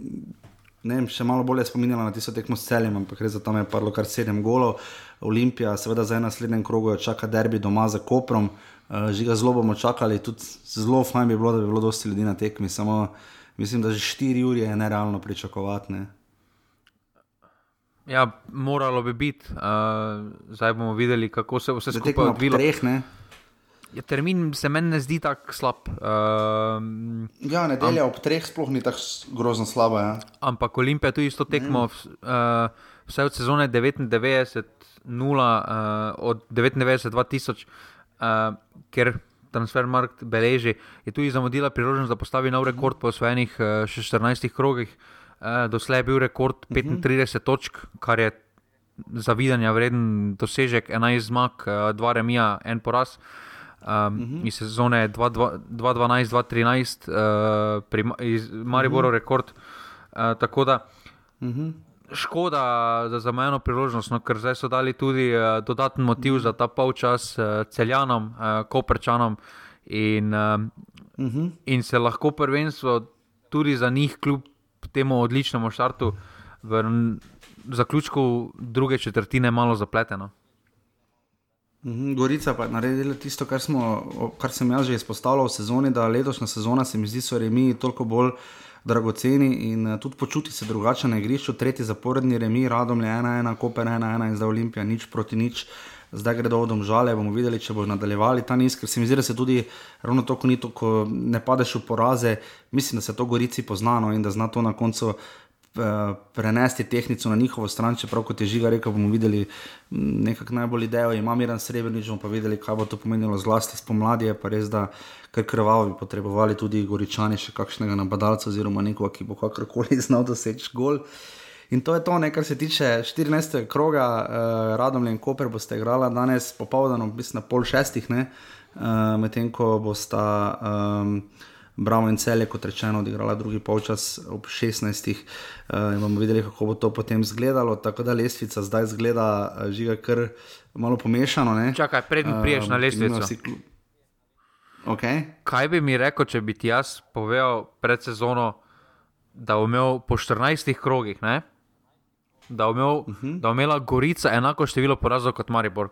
ne vem, še malo bolje spominjala na tisto tekmo s celjem, ampak res za tam je padlo kar 7 golov. Olimpija, seveda za naslednjem krogu, čaka derbi doma za Koprom. Uh, že ga zelo bomo čakali, tudi zelo fajn bi bilo, da bi bilo dosti ljudi na tekmi. Samo mislim, da že 4 ure je nerealno pričakovati. Ne? Ja, moralo bi biti. Uh, zdaj bomo videli, kako se vse skupaj odvija. Ja, termin se meni ne zdi tako slab. Uh, ja, nedelja ob treh sploh ni tako grozno slaba. Ja. Ampak Olimpija tu isto tekmo, uh, vse od sezone 99, 0, uh, od 99 do 2000, uh, ker transfermarkt beleži, je tu zamudila priložnost, da postavi nov rekord po osvojenih uh, 14 krogih. Uh, doslej je bil rekord 35 uh -huh. točk, kar je zavidanja vreden dosežek, 11 zmag, uh, 2 remija, 1 poraz. Um, uh -huh. Iz sezone 2012-2013, uh, iz Mariboru uh -huh. rekord. Uh, tako da uh -huh. škoda za zamejeno priložnost, no, ker zdaj so dali tudi uh, dodaten motiv uh -huh. za ta polčas uh, celjanom, uh, koprčanom in, uh, uh -huh. in se lahko prvenstvo tudi za njih, kljub temu odličnemu štartu, v zaključku druge četrtine malo zapleteno. Mhm, Gorica pa je naredila tisto, kar, smo, kar sem jaz že izpostavljal v sezoni, da letošnja sezona se mi zdi, so remi toliko bolj dragoceni in uh, tudi počuti se drugače na igrišču. Tretji zaporedni remi, radom je 1-1, Koper 1-1 in zdaj Olimpija nič proti nič. Zdaj gredo od omžale, bomo videli, če bo nadaljevali ta niz, ker se mi zdi, da se tudi ravno tako ni to, ko ne padeš v poraze. Mislim, da se to Gorici poznano in da zna to na koncu Eh, prenesti tehniko na njihovo stran, čeprav kot je žiga rekel, bomo videli nekako najbolj idejo. Ima Miren Srebrenic, bomo pa videli, kaj bo to pomenilo zlasti spomladi, je pa res, da kar krvavo bi potrebovali tudi goričani še kakšnega napadalca oziroma nekoga, ki bo kakorkoli znal doseči gol. In to je to, ne, kar se tiče 14. kroga, uh, Radom in Koper boste igrali danes popoldne, mislim na pol šestih, uh, medtem ko bosta. Um, Bravo in cel je, kot rečeno, odigrala drugi polčas ob 16. Uh, in bomo videli, kako bo to potem izgledalo. Tako da lestvica zdaj zgleda, uh, žiga kar malo pomešano. Ne? Čakaj, prednji priješ uh, na lestvico. Okay. Kaj bi mi rekel, če bi ti jaz povedal pred sezono, da bo imel po 14 krogih, ne? da bo imel, uh mhm. -huh. imela Gorica enako število porazov kot Maribor?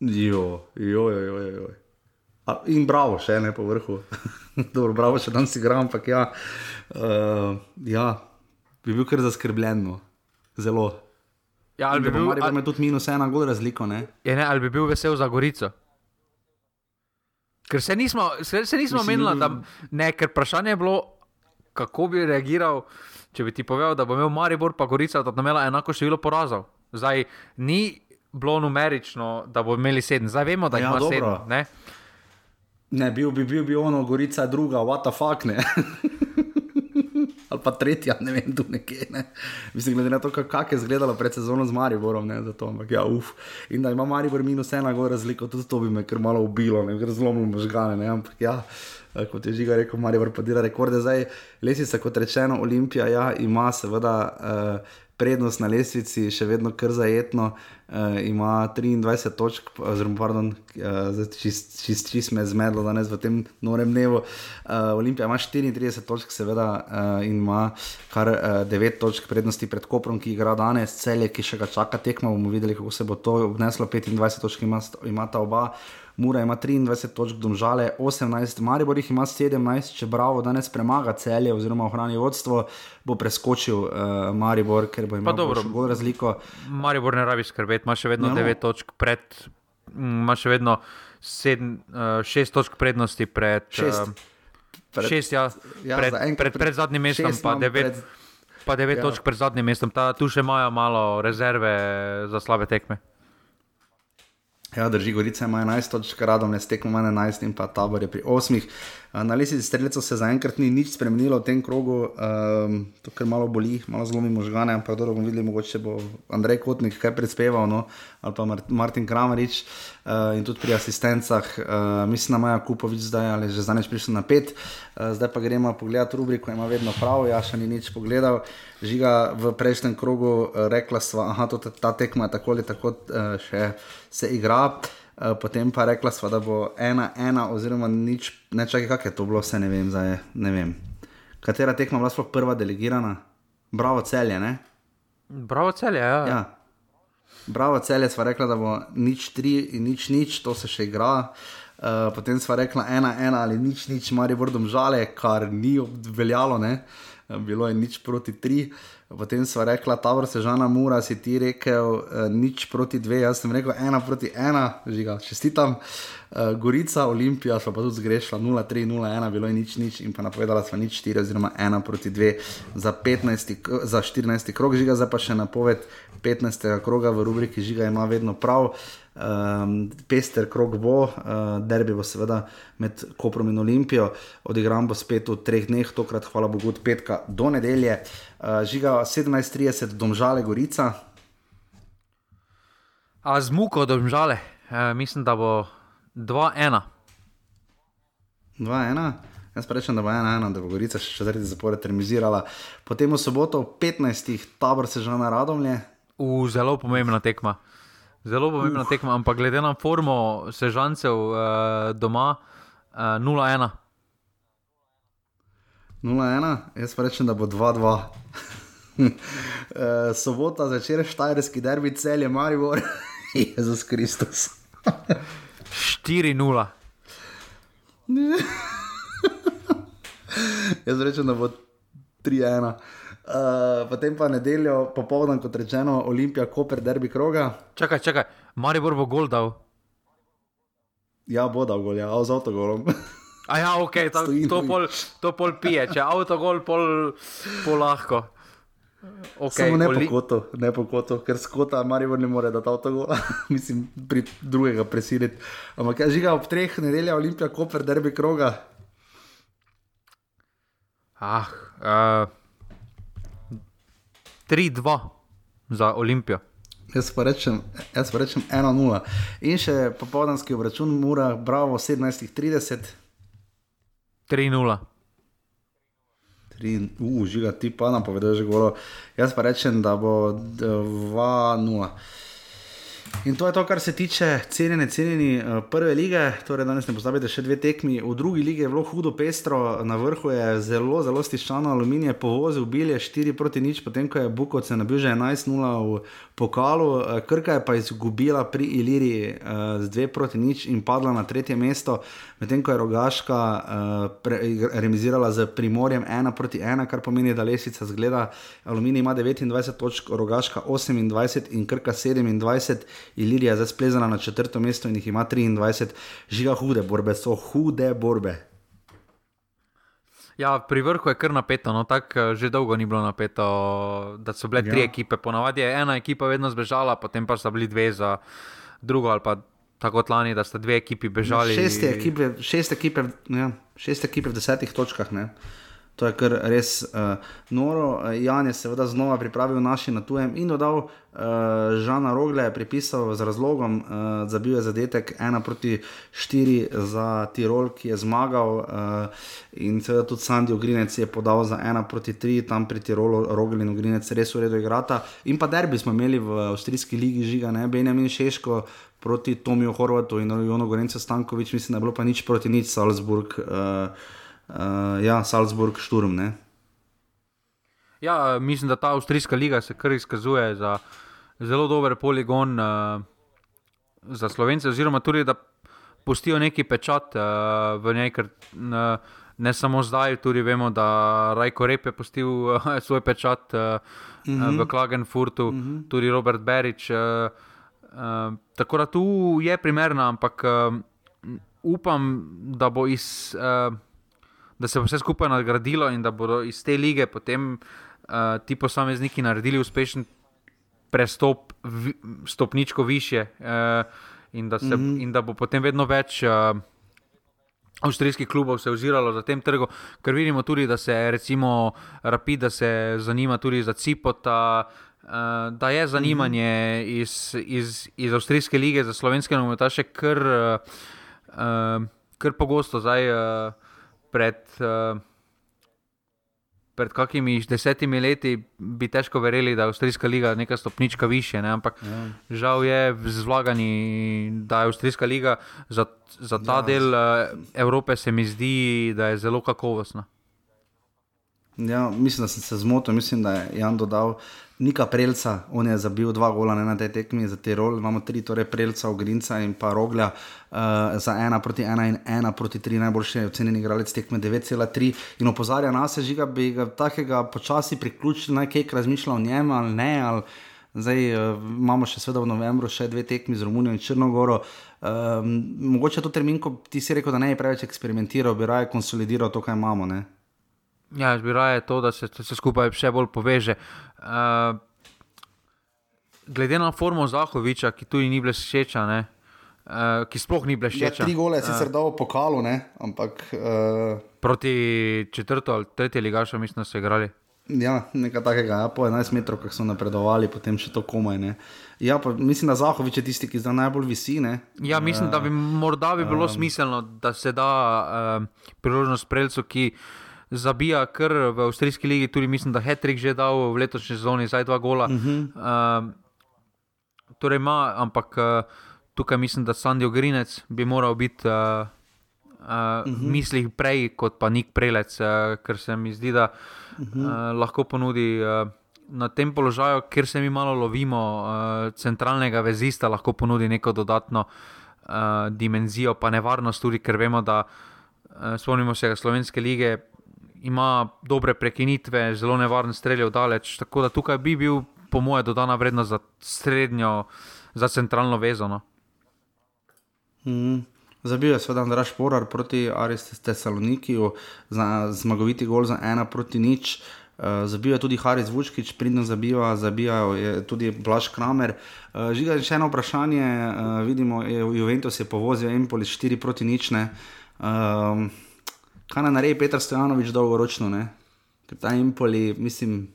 Jo, jo, jo, jo. jo. In bravo, še ne po vrhu. Dobro, bravo, še danes igram, ampak ja, uh, ja, bi bil kar zaskrbljen. No. Zelo. Ja, ali bi bil ali, ali, tudi minus ena, gor razliko. Ne? Je, ne, ali bi bil vesel za Gorico? Ker se nismo, se, se nismo menili, da ne, ker vprašanje je bilo, kako bi reagiral, če bi ti povedal, da bo imel Maribor pa Gorica, da bo imela enako število porazov. Zdaj ni bilo numerično, da bo imeli sedem, zdaj vemo, da ja, ima sedem. Ne, bil bi bil, bil ono, Gorica druga, what the fuck ne. Ali pa tretja, ne vem, tu nekje. Ne. Mislim, glede na to, kako je izgledalo pred sezono z Mariborom, ne, zato, ampak ja, uf. In da ima Maribor minus ena, gore razliko, tudi to bi me kar malo ubilo, ne, ker zlomil možgane, ne, ampak ja. Eh, kot je žiga rekel, Maribor pa dela rekorde. Zdaj, lesica, kot rečeno, Olimpija ja, ima seveda uh, prednost na lestvici, še vedno kar zajetno, uh, ima 23 točk, oziroma, pardon, uh, čist, čist, čist me zmedlo danes v tem norem dnevu. Uh, Olimpija ima 34 točk, seveda, uh, in ima kar uh, 9 točk prednosti pred Koprom, ki igra danes, celje, ki še ga čaka tekmo. bomo videli, kako se bo to obneslo. 25 točk ima, ima ta oba. Mura ima 23 točk, domžale 18, Maribor jih ima 17, če bravo danes premaga celje oziroma ohrani vodstvo, bo preskočil uh, Maribor, ker bo imel bolj razliko. Maribor ne rabi skrbeti, ima še vedno no, 9 točk pred, ima še vedno 7, uh, 6 točk prednosti pred. 6. Uh, Pred, šest, ja, ja, pred, pred, pred, pred zadnjim mestom, pa devet, pred, pa devet ja. točk pred zadnjim mestom. Ta, tu še imajo malo rezerve za slabe tekme. Ja, drži, Gorica ima 11 točk, radom ne stekmo 11 in pa tabor je pri 8. Na lesici streljcev se zaenkrat ni nič spremenilo v tem krogu, um, to kar malo boli, malo zlomi možgane, ampak dobro bomo videli, mogoče bo Andrej Kotnik kaj predspeval, no, ali pa Martin Kramerič uh, in tudi pri asistencah, uh, mislim, da Maja Kupovič zdaj ali že zdaj prišel na pet, uh, zdaj pa gremo pogledat rubriko, ima vedno prav, ja še ni nič pogledal. Žiga v prejšnjem krogu rekla sva, da ta tekma je tako ali tako uh, še se igra. Eh, potem pa rekla sva, da bo ena, ena, oziroma nič, ne čakaj, kako je to bilo, vse ne vem, zdaj, ne vem. Katera tekma je bila sploh prva delegirana? Bravo celje, ne? Bravo celje, ja. ja. Bravo celje, sva rekla, da bo nič tri in nič nič, to se še igra. Uh, potem sva rekla ena, ena ali nič, nič, mari vrdom žale, kar ni veljalo, ne. bilo je nič proti tri. Potem sva rekla, Tabor se žana mura, si ti rekel nič proti dve, jaz sem rekel ena proti ena, žiga, čestitam. Gorica, Olimpija, so pa tudi zgrešila 0-3, 0-1, bilo je nič, nič in pa napovedala sva nič 4 oziroma 1 proti 2 za, 15, za 14 krog, žiga, zdaj pa še napoved 15. kroga v rubriki žiga ima vedno prav. Um, pester krog bo, uh, derbi bo seveda med Koprom in Olimpijo, odigran bo spet v treh dneh, tokrat hvala Bogu od petka do nedelje. Uh, žiga 17:30, domžale Gorica. A z muko domžale, e, mislim, da bo 2-1. 2-1. Jaz pa rečem, da bo 1-1, da bo Gorica še četrti zapored termizirala. Potem v soboto, 15. tabor se že na radomlje. V zelo pomembna tekma. Zelo pomembna uh. tekma, ampak glede na formo sežancev uh, doma, uh, 0-1. 0-1, jaz pa rečem, da bo 2-2. uh, sobota začne štajerski derbi, cel je Maribor, Jezus Kristus. 4-0. jaz rečem, da bo 3-1. Uh, potem pa nedeljo, popoldan, kot rečeno, Olimpija, Koper, derbi kroga. Čakaj, čakaj, Maribor bo gol dal. Ja, bo dal gol, ja, z avtogolom. A ja, ok, ta, to, pol, to pol pije, če avtogol, pol, pol lahko. Okay, Samo ne Oli... po kotu, ne po kotu, ker skota Maribor ne more dati avtogola, mislim, pri drugega presiliti. Ampak ja, žiga ob treh nedelja, Olimpija, Koper, derbi kroga. Ah, uh... 3-2 za Olimpijo. Jaz pa rečem, rečem 1-0. In še popoldanski obračun, mora, bravo, 17:30. 3-0. Užiga ti pa napoveduje že golo. Jaz pa rečem, da bo 2-0. In to je to, kar se tiče cenjene, cenjeni uh, prve lige. Torej, danes ne pozabite še dve tekmi. V drugi lige je bilo hudo pestro, na vrhu je zelo, zelo stiščano aluminij, povozil bil je 4 proti nič, potem ko je Bukovce nabil že 11-0 v pokalu. Uh, Krka je pa izgubila pri Iliriji uh, z 2 proti nič in padla na tretje mesto, medtem ko je Rogaška uh, remisirala z Primorjem 1 proti 1, kar pomeni, da lesica zgleda. Aluminij ima 29 točk, Rogaška 28 in Krka 27. Ilirija zdaj splezala na četrto mesto in jih ima 23, žiga hude borbe, so hude borbe. Ja, pri vrhu je kar napeto, no tako eh, že dolgo ni bilo napeto, da so bile tri ja. ekipe. Ponavadi je ena ekipa vedno zbežala, potem pa so bili dve za drugo ali pa tako lani, da sta dve ekipi bežali. Šest ekipe, šest ekipe, ja, šest ekipe v desetih točkah. Ne? To je kar res uh, noro. Jan je seveda znova pripravil naši na tujem in dodal uh, Žana Rogle, pripisal z razlogom, uh, da bil je zadetek 1 proti 4 za Tirol, ki je zmagal. Uh, in seveda tudi Sandy Ogrinec je podal za 1 proti 3, tam pri Tirolu Rogle in Ogrinec res v redu igrata. In pa derbi smo imeli v avstrijski ligi žiga, ne Benjamin Šeško. Proti Tomiju Horvatu in Jonu Gorencu Stankoviču, mislim, da je bilo pa nič proti nič, Salzburg. Uh, uh, ja, Salzburg, Šturm. Ne? Ja, mislim, da ta avstrijska liga se kar izkazuje za zelo dober poligon uh, za slovence, oziroma tudi da pustijo neki pečat uh, v ker uh, ne samo zdaj, tudi vemo, da Rajko Rep je pustil uh, svoj pečat uh, uh -huh. v Klagenfurtu, uh mhm. -huh. tudi Robert Berič. Uh, uh, tako da tu je primerna, ampak uh, upam, da bo iz. Uh, da se bo vse skupaj nadgradilo in da bodo iz te lige potem uh, ti posamezniki naredili uspešen prestop, vi, stopničko više uh, in, da se, mm -hmm. in da bo potem vedno več. Uh, Avstrijskih klubov se je oziralo za tem trgom, ker vidimo tudi, da se recimo Rapid, da se zanima tudi za Cipota, da je zanimanje mhm. iz, iz, iz Avstrijske lige za slovenske nogometaše kar, kar pogosto. Zdaj, pred, uh, pred kakimi desetimi leti bi težko verjeli, da je Avstrijska liga neka stopnička više. Ne? Ampak ja. žal je z vlaganji, da je Avstrijska liga za, za ta ja. del uh, Evrope se mi zdi, da je zelo kakovostna. Ja, mislim, da sem se zmotil, mislim, da je Jan dodal. Nika Prelca, on je zabil dva gola na tej tekmi za te rol, imamo tri, torej Prelca, Ogrinca in pa Roglja uh, za ena proti ena in ena proti tri, najboljši ocenjeni igralec tekme 9,3 in opozarja nas, že ga bi ga takega počasi priključili, naj kaj razmišlja o njem ali ne. Ali, Zdaj uh, imamo še v novembru še dve tekmi z Romunijo in Črnogoro. Um, mogoče to termin, ko ti si rekel, da ne bi preveč eksperimentiral, bi raje konsolidiral to, kar imamo. Ne? Ja, jaz bi raje to, da se vse skupaj še bolj poveže. Uh, glede na formo Zahoviča, ki tu ni bil všeča, uh, ki sploh ni bil Ja, tri gole si sicer dal pokalu, ne? ampak uh, Proti četrto ali tretje ligašu, mislim, da so igrali. ja, nekaj takega. Ja, po 11 metrov, ko so napredovali, potem še to komaj. Ne? Ja, pa mislim, da Zahovič je tisti, ki zdaj najbolj visi. Ne? Ja, mislim, da bi morda bi bilo um, smiselno, da se da um, priložnost Prelcu, ki zabija kar v avstrijski ligi, tudi mislim, da Hetrik že dal v letošnji sezoni, zdaj dva gola. Uh -huh. um, torej ima, ampak uh, tukaj mislim, da Sandijo Grinec bi moral biti. Uh, Uh, uh -huh. Mislih prej kot pa nik prelec, uh, ker se mi zdi, da uh -huh. uh, lahko ponudi uh, na tem položaju, kjer se mi malo lovimo, uh, centralnega vezista, lahko ponudi neko dodatno uh, dimenzijo, pa nevarnost tudi, ker vemo, da uh, spomnimo se Slovenske lige, ima dobre prekinitve, zelo nevaren streljev daleč. Tako da tukaj bi bil, po mojem, dodana vrednost za srednjo, za centralno vezano. Mm. Zabil je seveda Andraš Porar proti Aristes Tesalonikiju, zmagoviti gol za ena proti nič. Uh, zabil je tudi Haris Vučkič, pridno zabija, zabijal je tudi Blaž Kramer. Uh, Žiga še eno vprašanje, uh, vidimo, je Juventus je povozil Empoli 4 proti nič. Uh, kaj naj naredi Petr Stojanovič dolgoročno, ne? ker ta Empoli, mislim,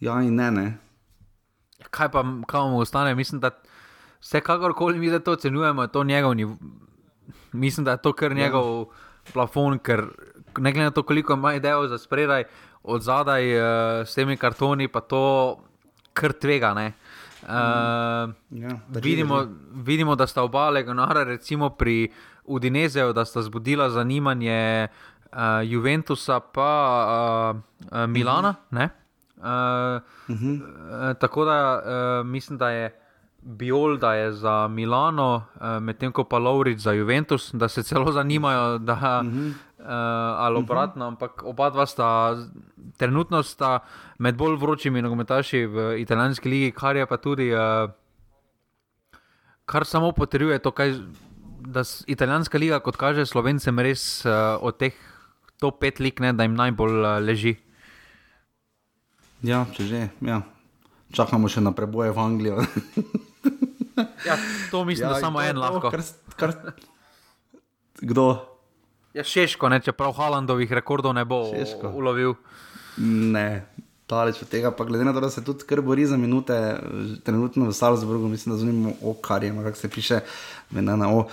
ja in ne. ne. Kaj pa, kaj mu ostane, mislim, da vsekakorkoli mi za to ocenjujemo, je to njegov nivo mislim, da je to kar njegov ja. plafon, ker ne glede na to, koliko ima idejo za spredaj, od zadaj uh, s temi kartoni, pa to kar tvega. Uh, ja, vidimo, vidimo, da sta oba legionara, recimo pri Udinezeju, da sta zbudila zanimanje uh, Juventusa pa uh, uh, Milana. Uh -huh. Uh, uh -huh. uh, tako da uh, mislim, da je. Biolda je za Milano, medtem ko pa Laurič za Juventus, da se celo zanimajo, da, uh -huh. uh, ali obratno, uh -huh. ampak oba dva sta trenutno sta med bolj vročimi nogometaši v italijanski ligi, kar je pa tudi, uh, kar samo potrjuje to, kaj, da italijanska liga, kot kaže slovencem, res uh, od teh top pet lig, ne, da jim najbolj uh, leži. Ja, če že. Ja. Čakamo še na preboje v Anglijo. Ja, to mislim, ja, da samo en lahko. Kar, kar... Kdo? Ja, Šeško, ne, čeprav Halandovih rekordov ne bo Šeško. ulovil. Ne, daleč od tega, pa glede na to, da se tudi kar bori za minute, trenutno v Salzburgu, mislim, da zunimo okarjem, kako se piše, mena na o. Uh,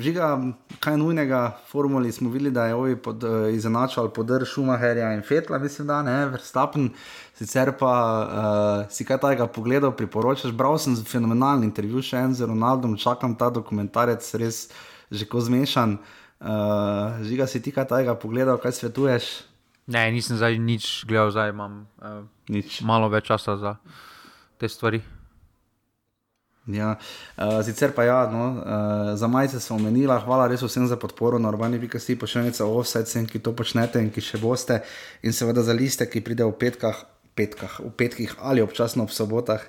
žiga, kaj nujnega, formuli smo videli, da je ovi pod, uh, izenačal podr Schumacherja in Fetla, mislim, da ne, Verstappen. Sicer pa uh, si kaj takega pogledal, priporočaš. Bral sem fenomenalen intervju še en z Ronaldom, čakam ta dokumentarec, res že ko zmešan. Uh, žiga si ti kaj takega pogledal, kaj svetuješ? Ne, nisem zdaj nič gledal, zdaj imam uh, nič. malo več časa za te stvari. Ja, uh, sicer pa ja, no, uh, za majice sem omenila, hvala res vsem za podporo na urbani pikasi, pošiljnica offset, vsem, ki to počnete in ki še boste, in seveda za liste, ki pridejo v petkah, petkah, v petkih ali občasno ob sobotah.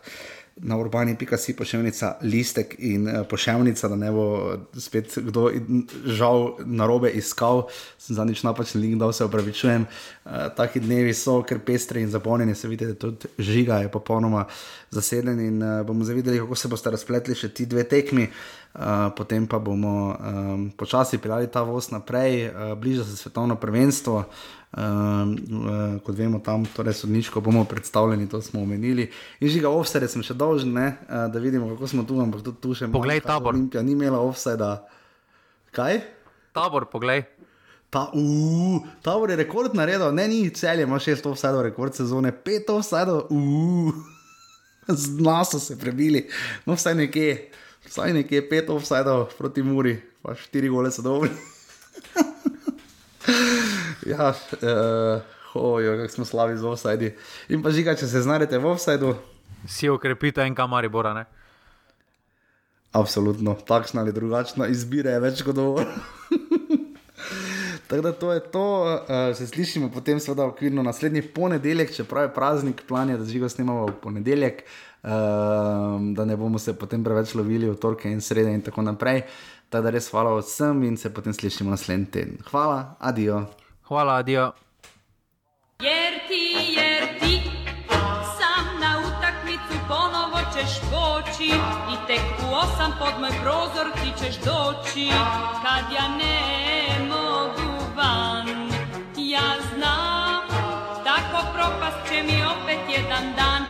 Na urbani pikasi pošiljnica listek in uh, pošiljnica, da ne bo spet kdo žal na robe iskal, sem za nič napačen link, da se opravičujem. Uh, taki dnevi so, ker pestre in zapolnjeni, se vidite, tudi žiga je popolnoma zaseden in uh, bomo zavideli, kako se boste razpletli še ti dve tekmi. Uh, potem pa bomo um, počasi pelali ta voz naprej, uh, bliža se svetovno prvenstvo. Um, uh, kot vemo, tam torej sodniško bomo predstavljeni, to smo omenili. In že ga offside sem še dolžen, ne, uh, da vidimo, kako smo tu, ampak tudi tu še imamo. Poglej, tabor. Olimpija ni imela offside. Kaj? Tabor, poglej. Ta, uh, tabor je rekord naredil, ne, ni celje, ima šest offside, rekord sezone, pet offside, uh, z naso se prebili, no vsaj nekje. Vsaj nekje pet offsajdov proti Muri, pa štiri gole so dobri. ja, uh, Ojo, kako smo slavi z offside. In pa žiga, če se znajdete v offsideu. Si okrepite en kamari, Bora, ne? Absolutno, takšna ali drugačna izbira je več kot dovolj. Tako da to je to, uh, se slišimo potem, seveda, v okviru naslednji ponedeljek, čeprav je praznik, plan je, da živo snimamo v ponedeljek, uh, da ne bomo se potem preveč lovili v torke in srede in tako naprej. Tako da res hvala vsem in se potem slišimo naslednji teden. Hvala, adijo. Hvala, adijo. Jer ti, jer ti, sam na utakmicu ponovo ćeš poći i tek u osam pod moj prozor ti ćeš doći kad ja ne mogu van. Ja znam, tako propast će mi opet jedan dan.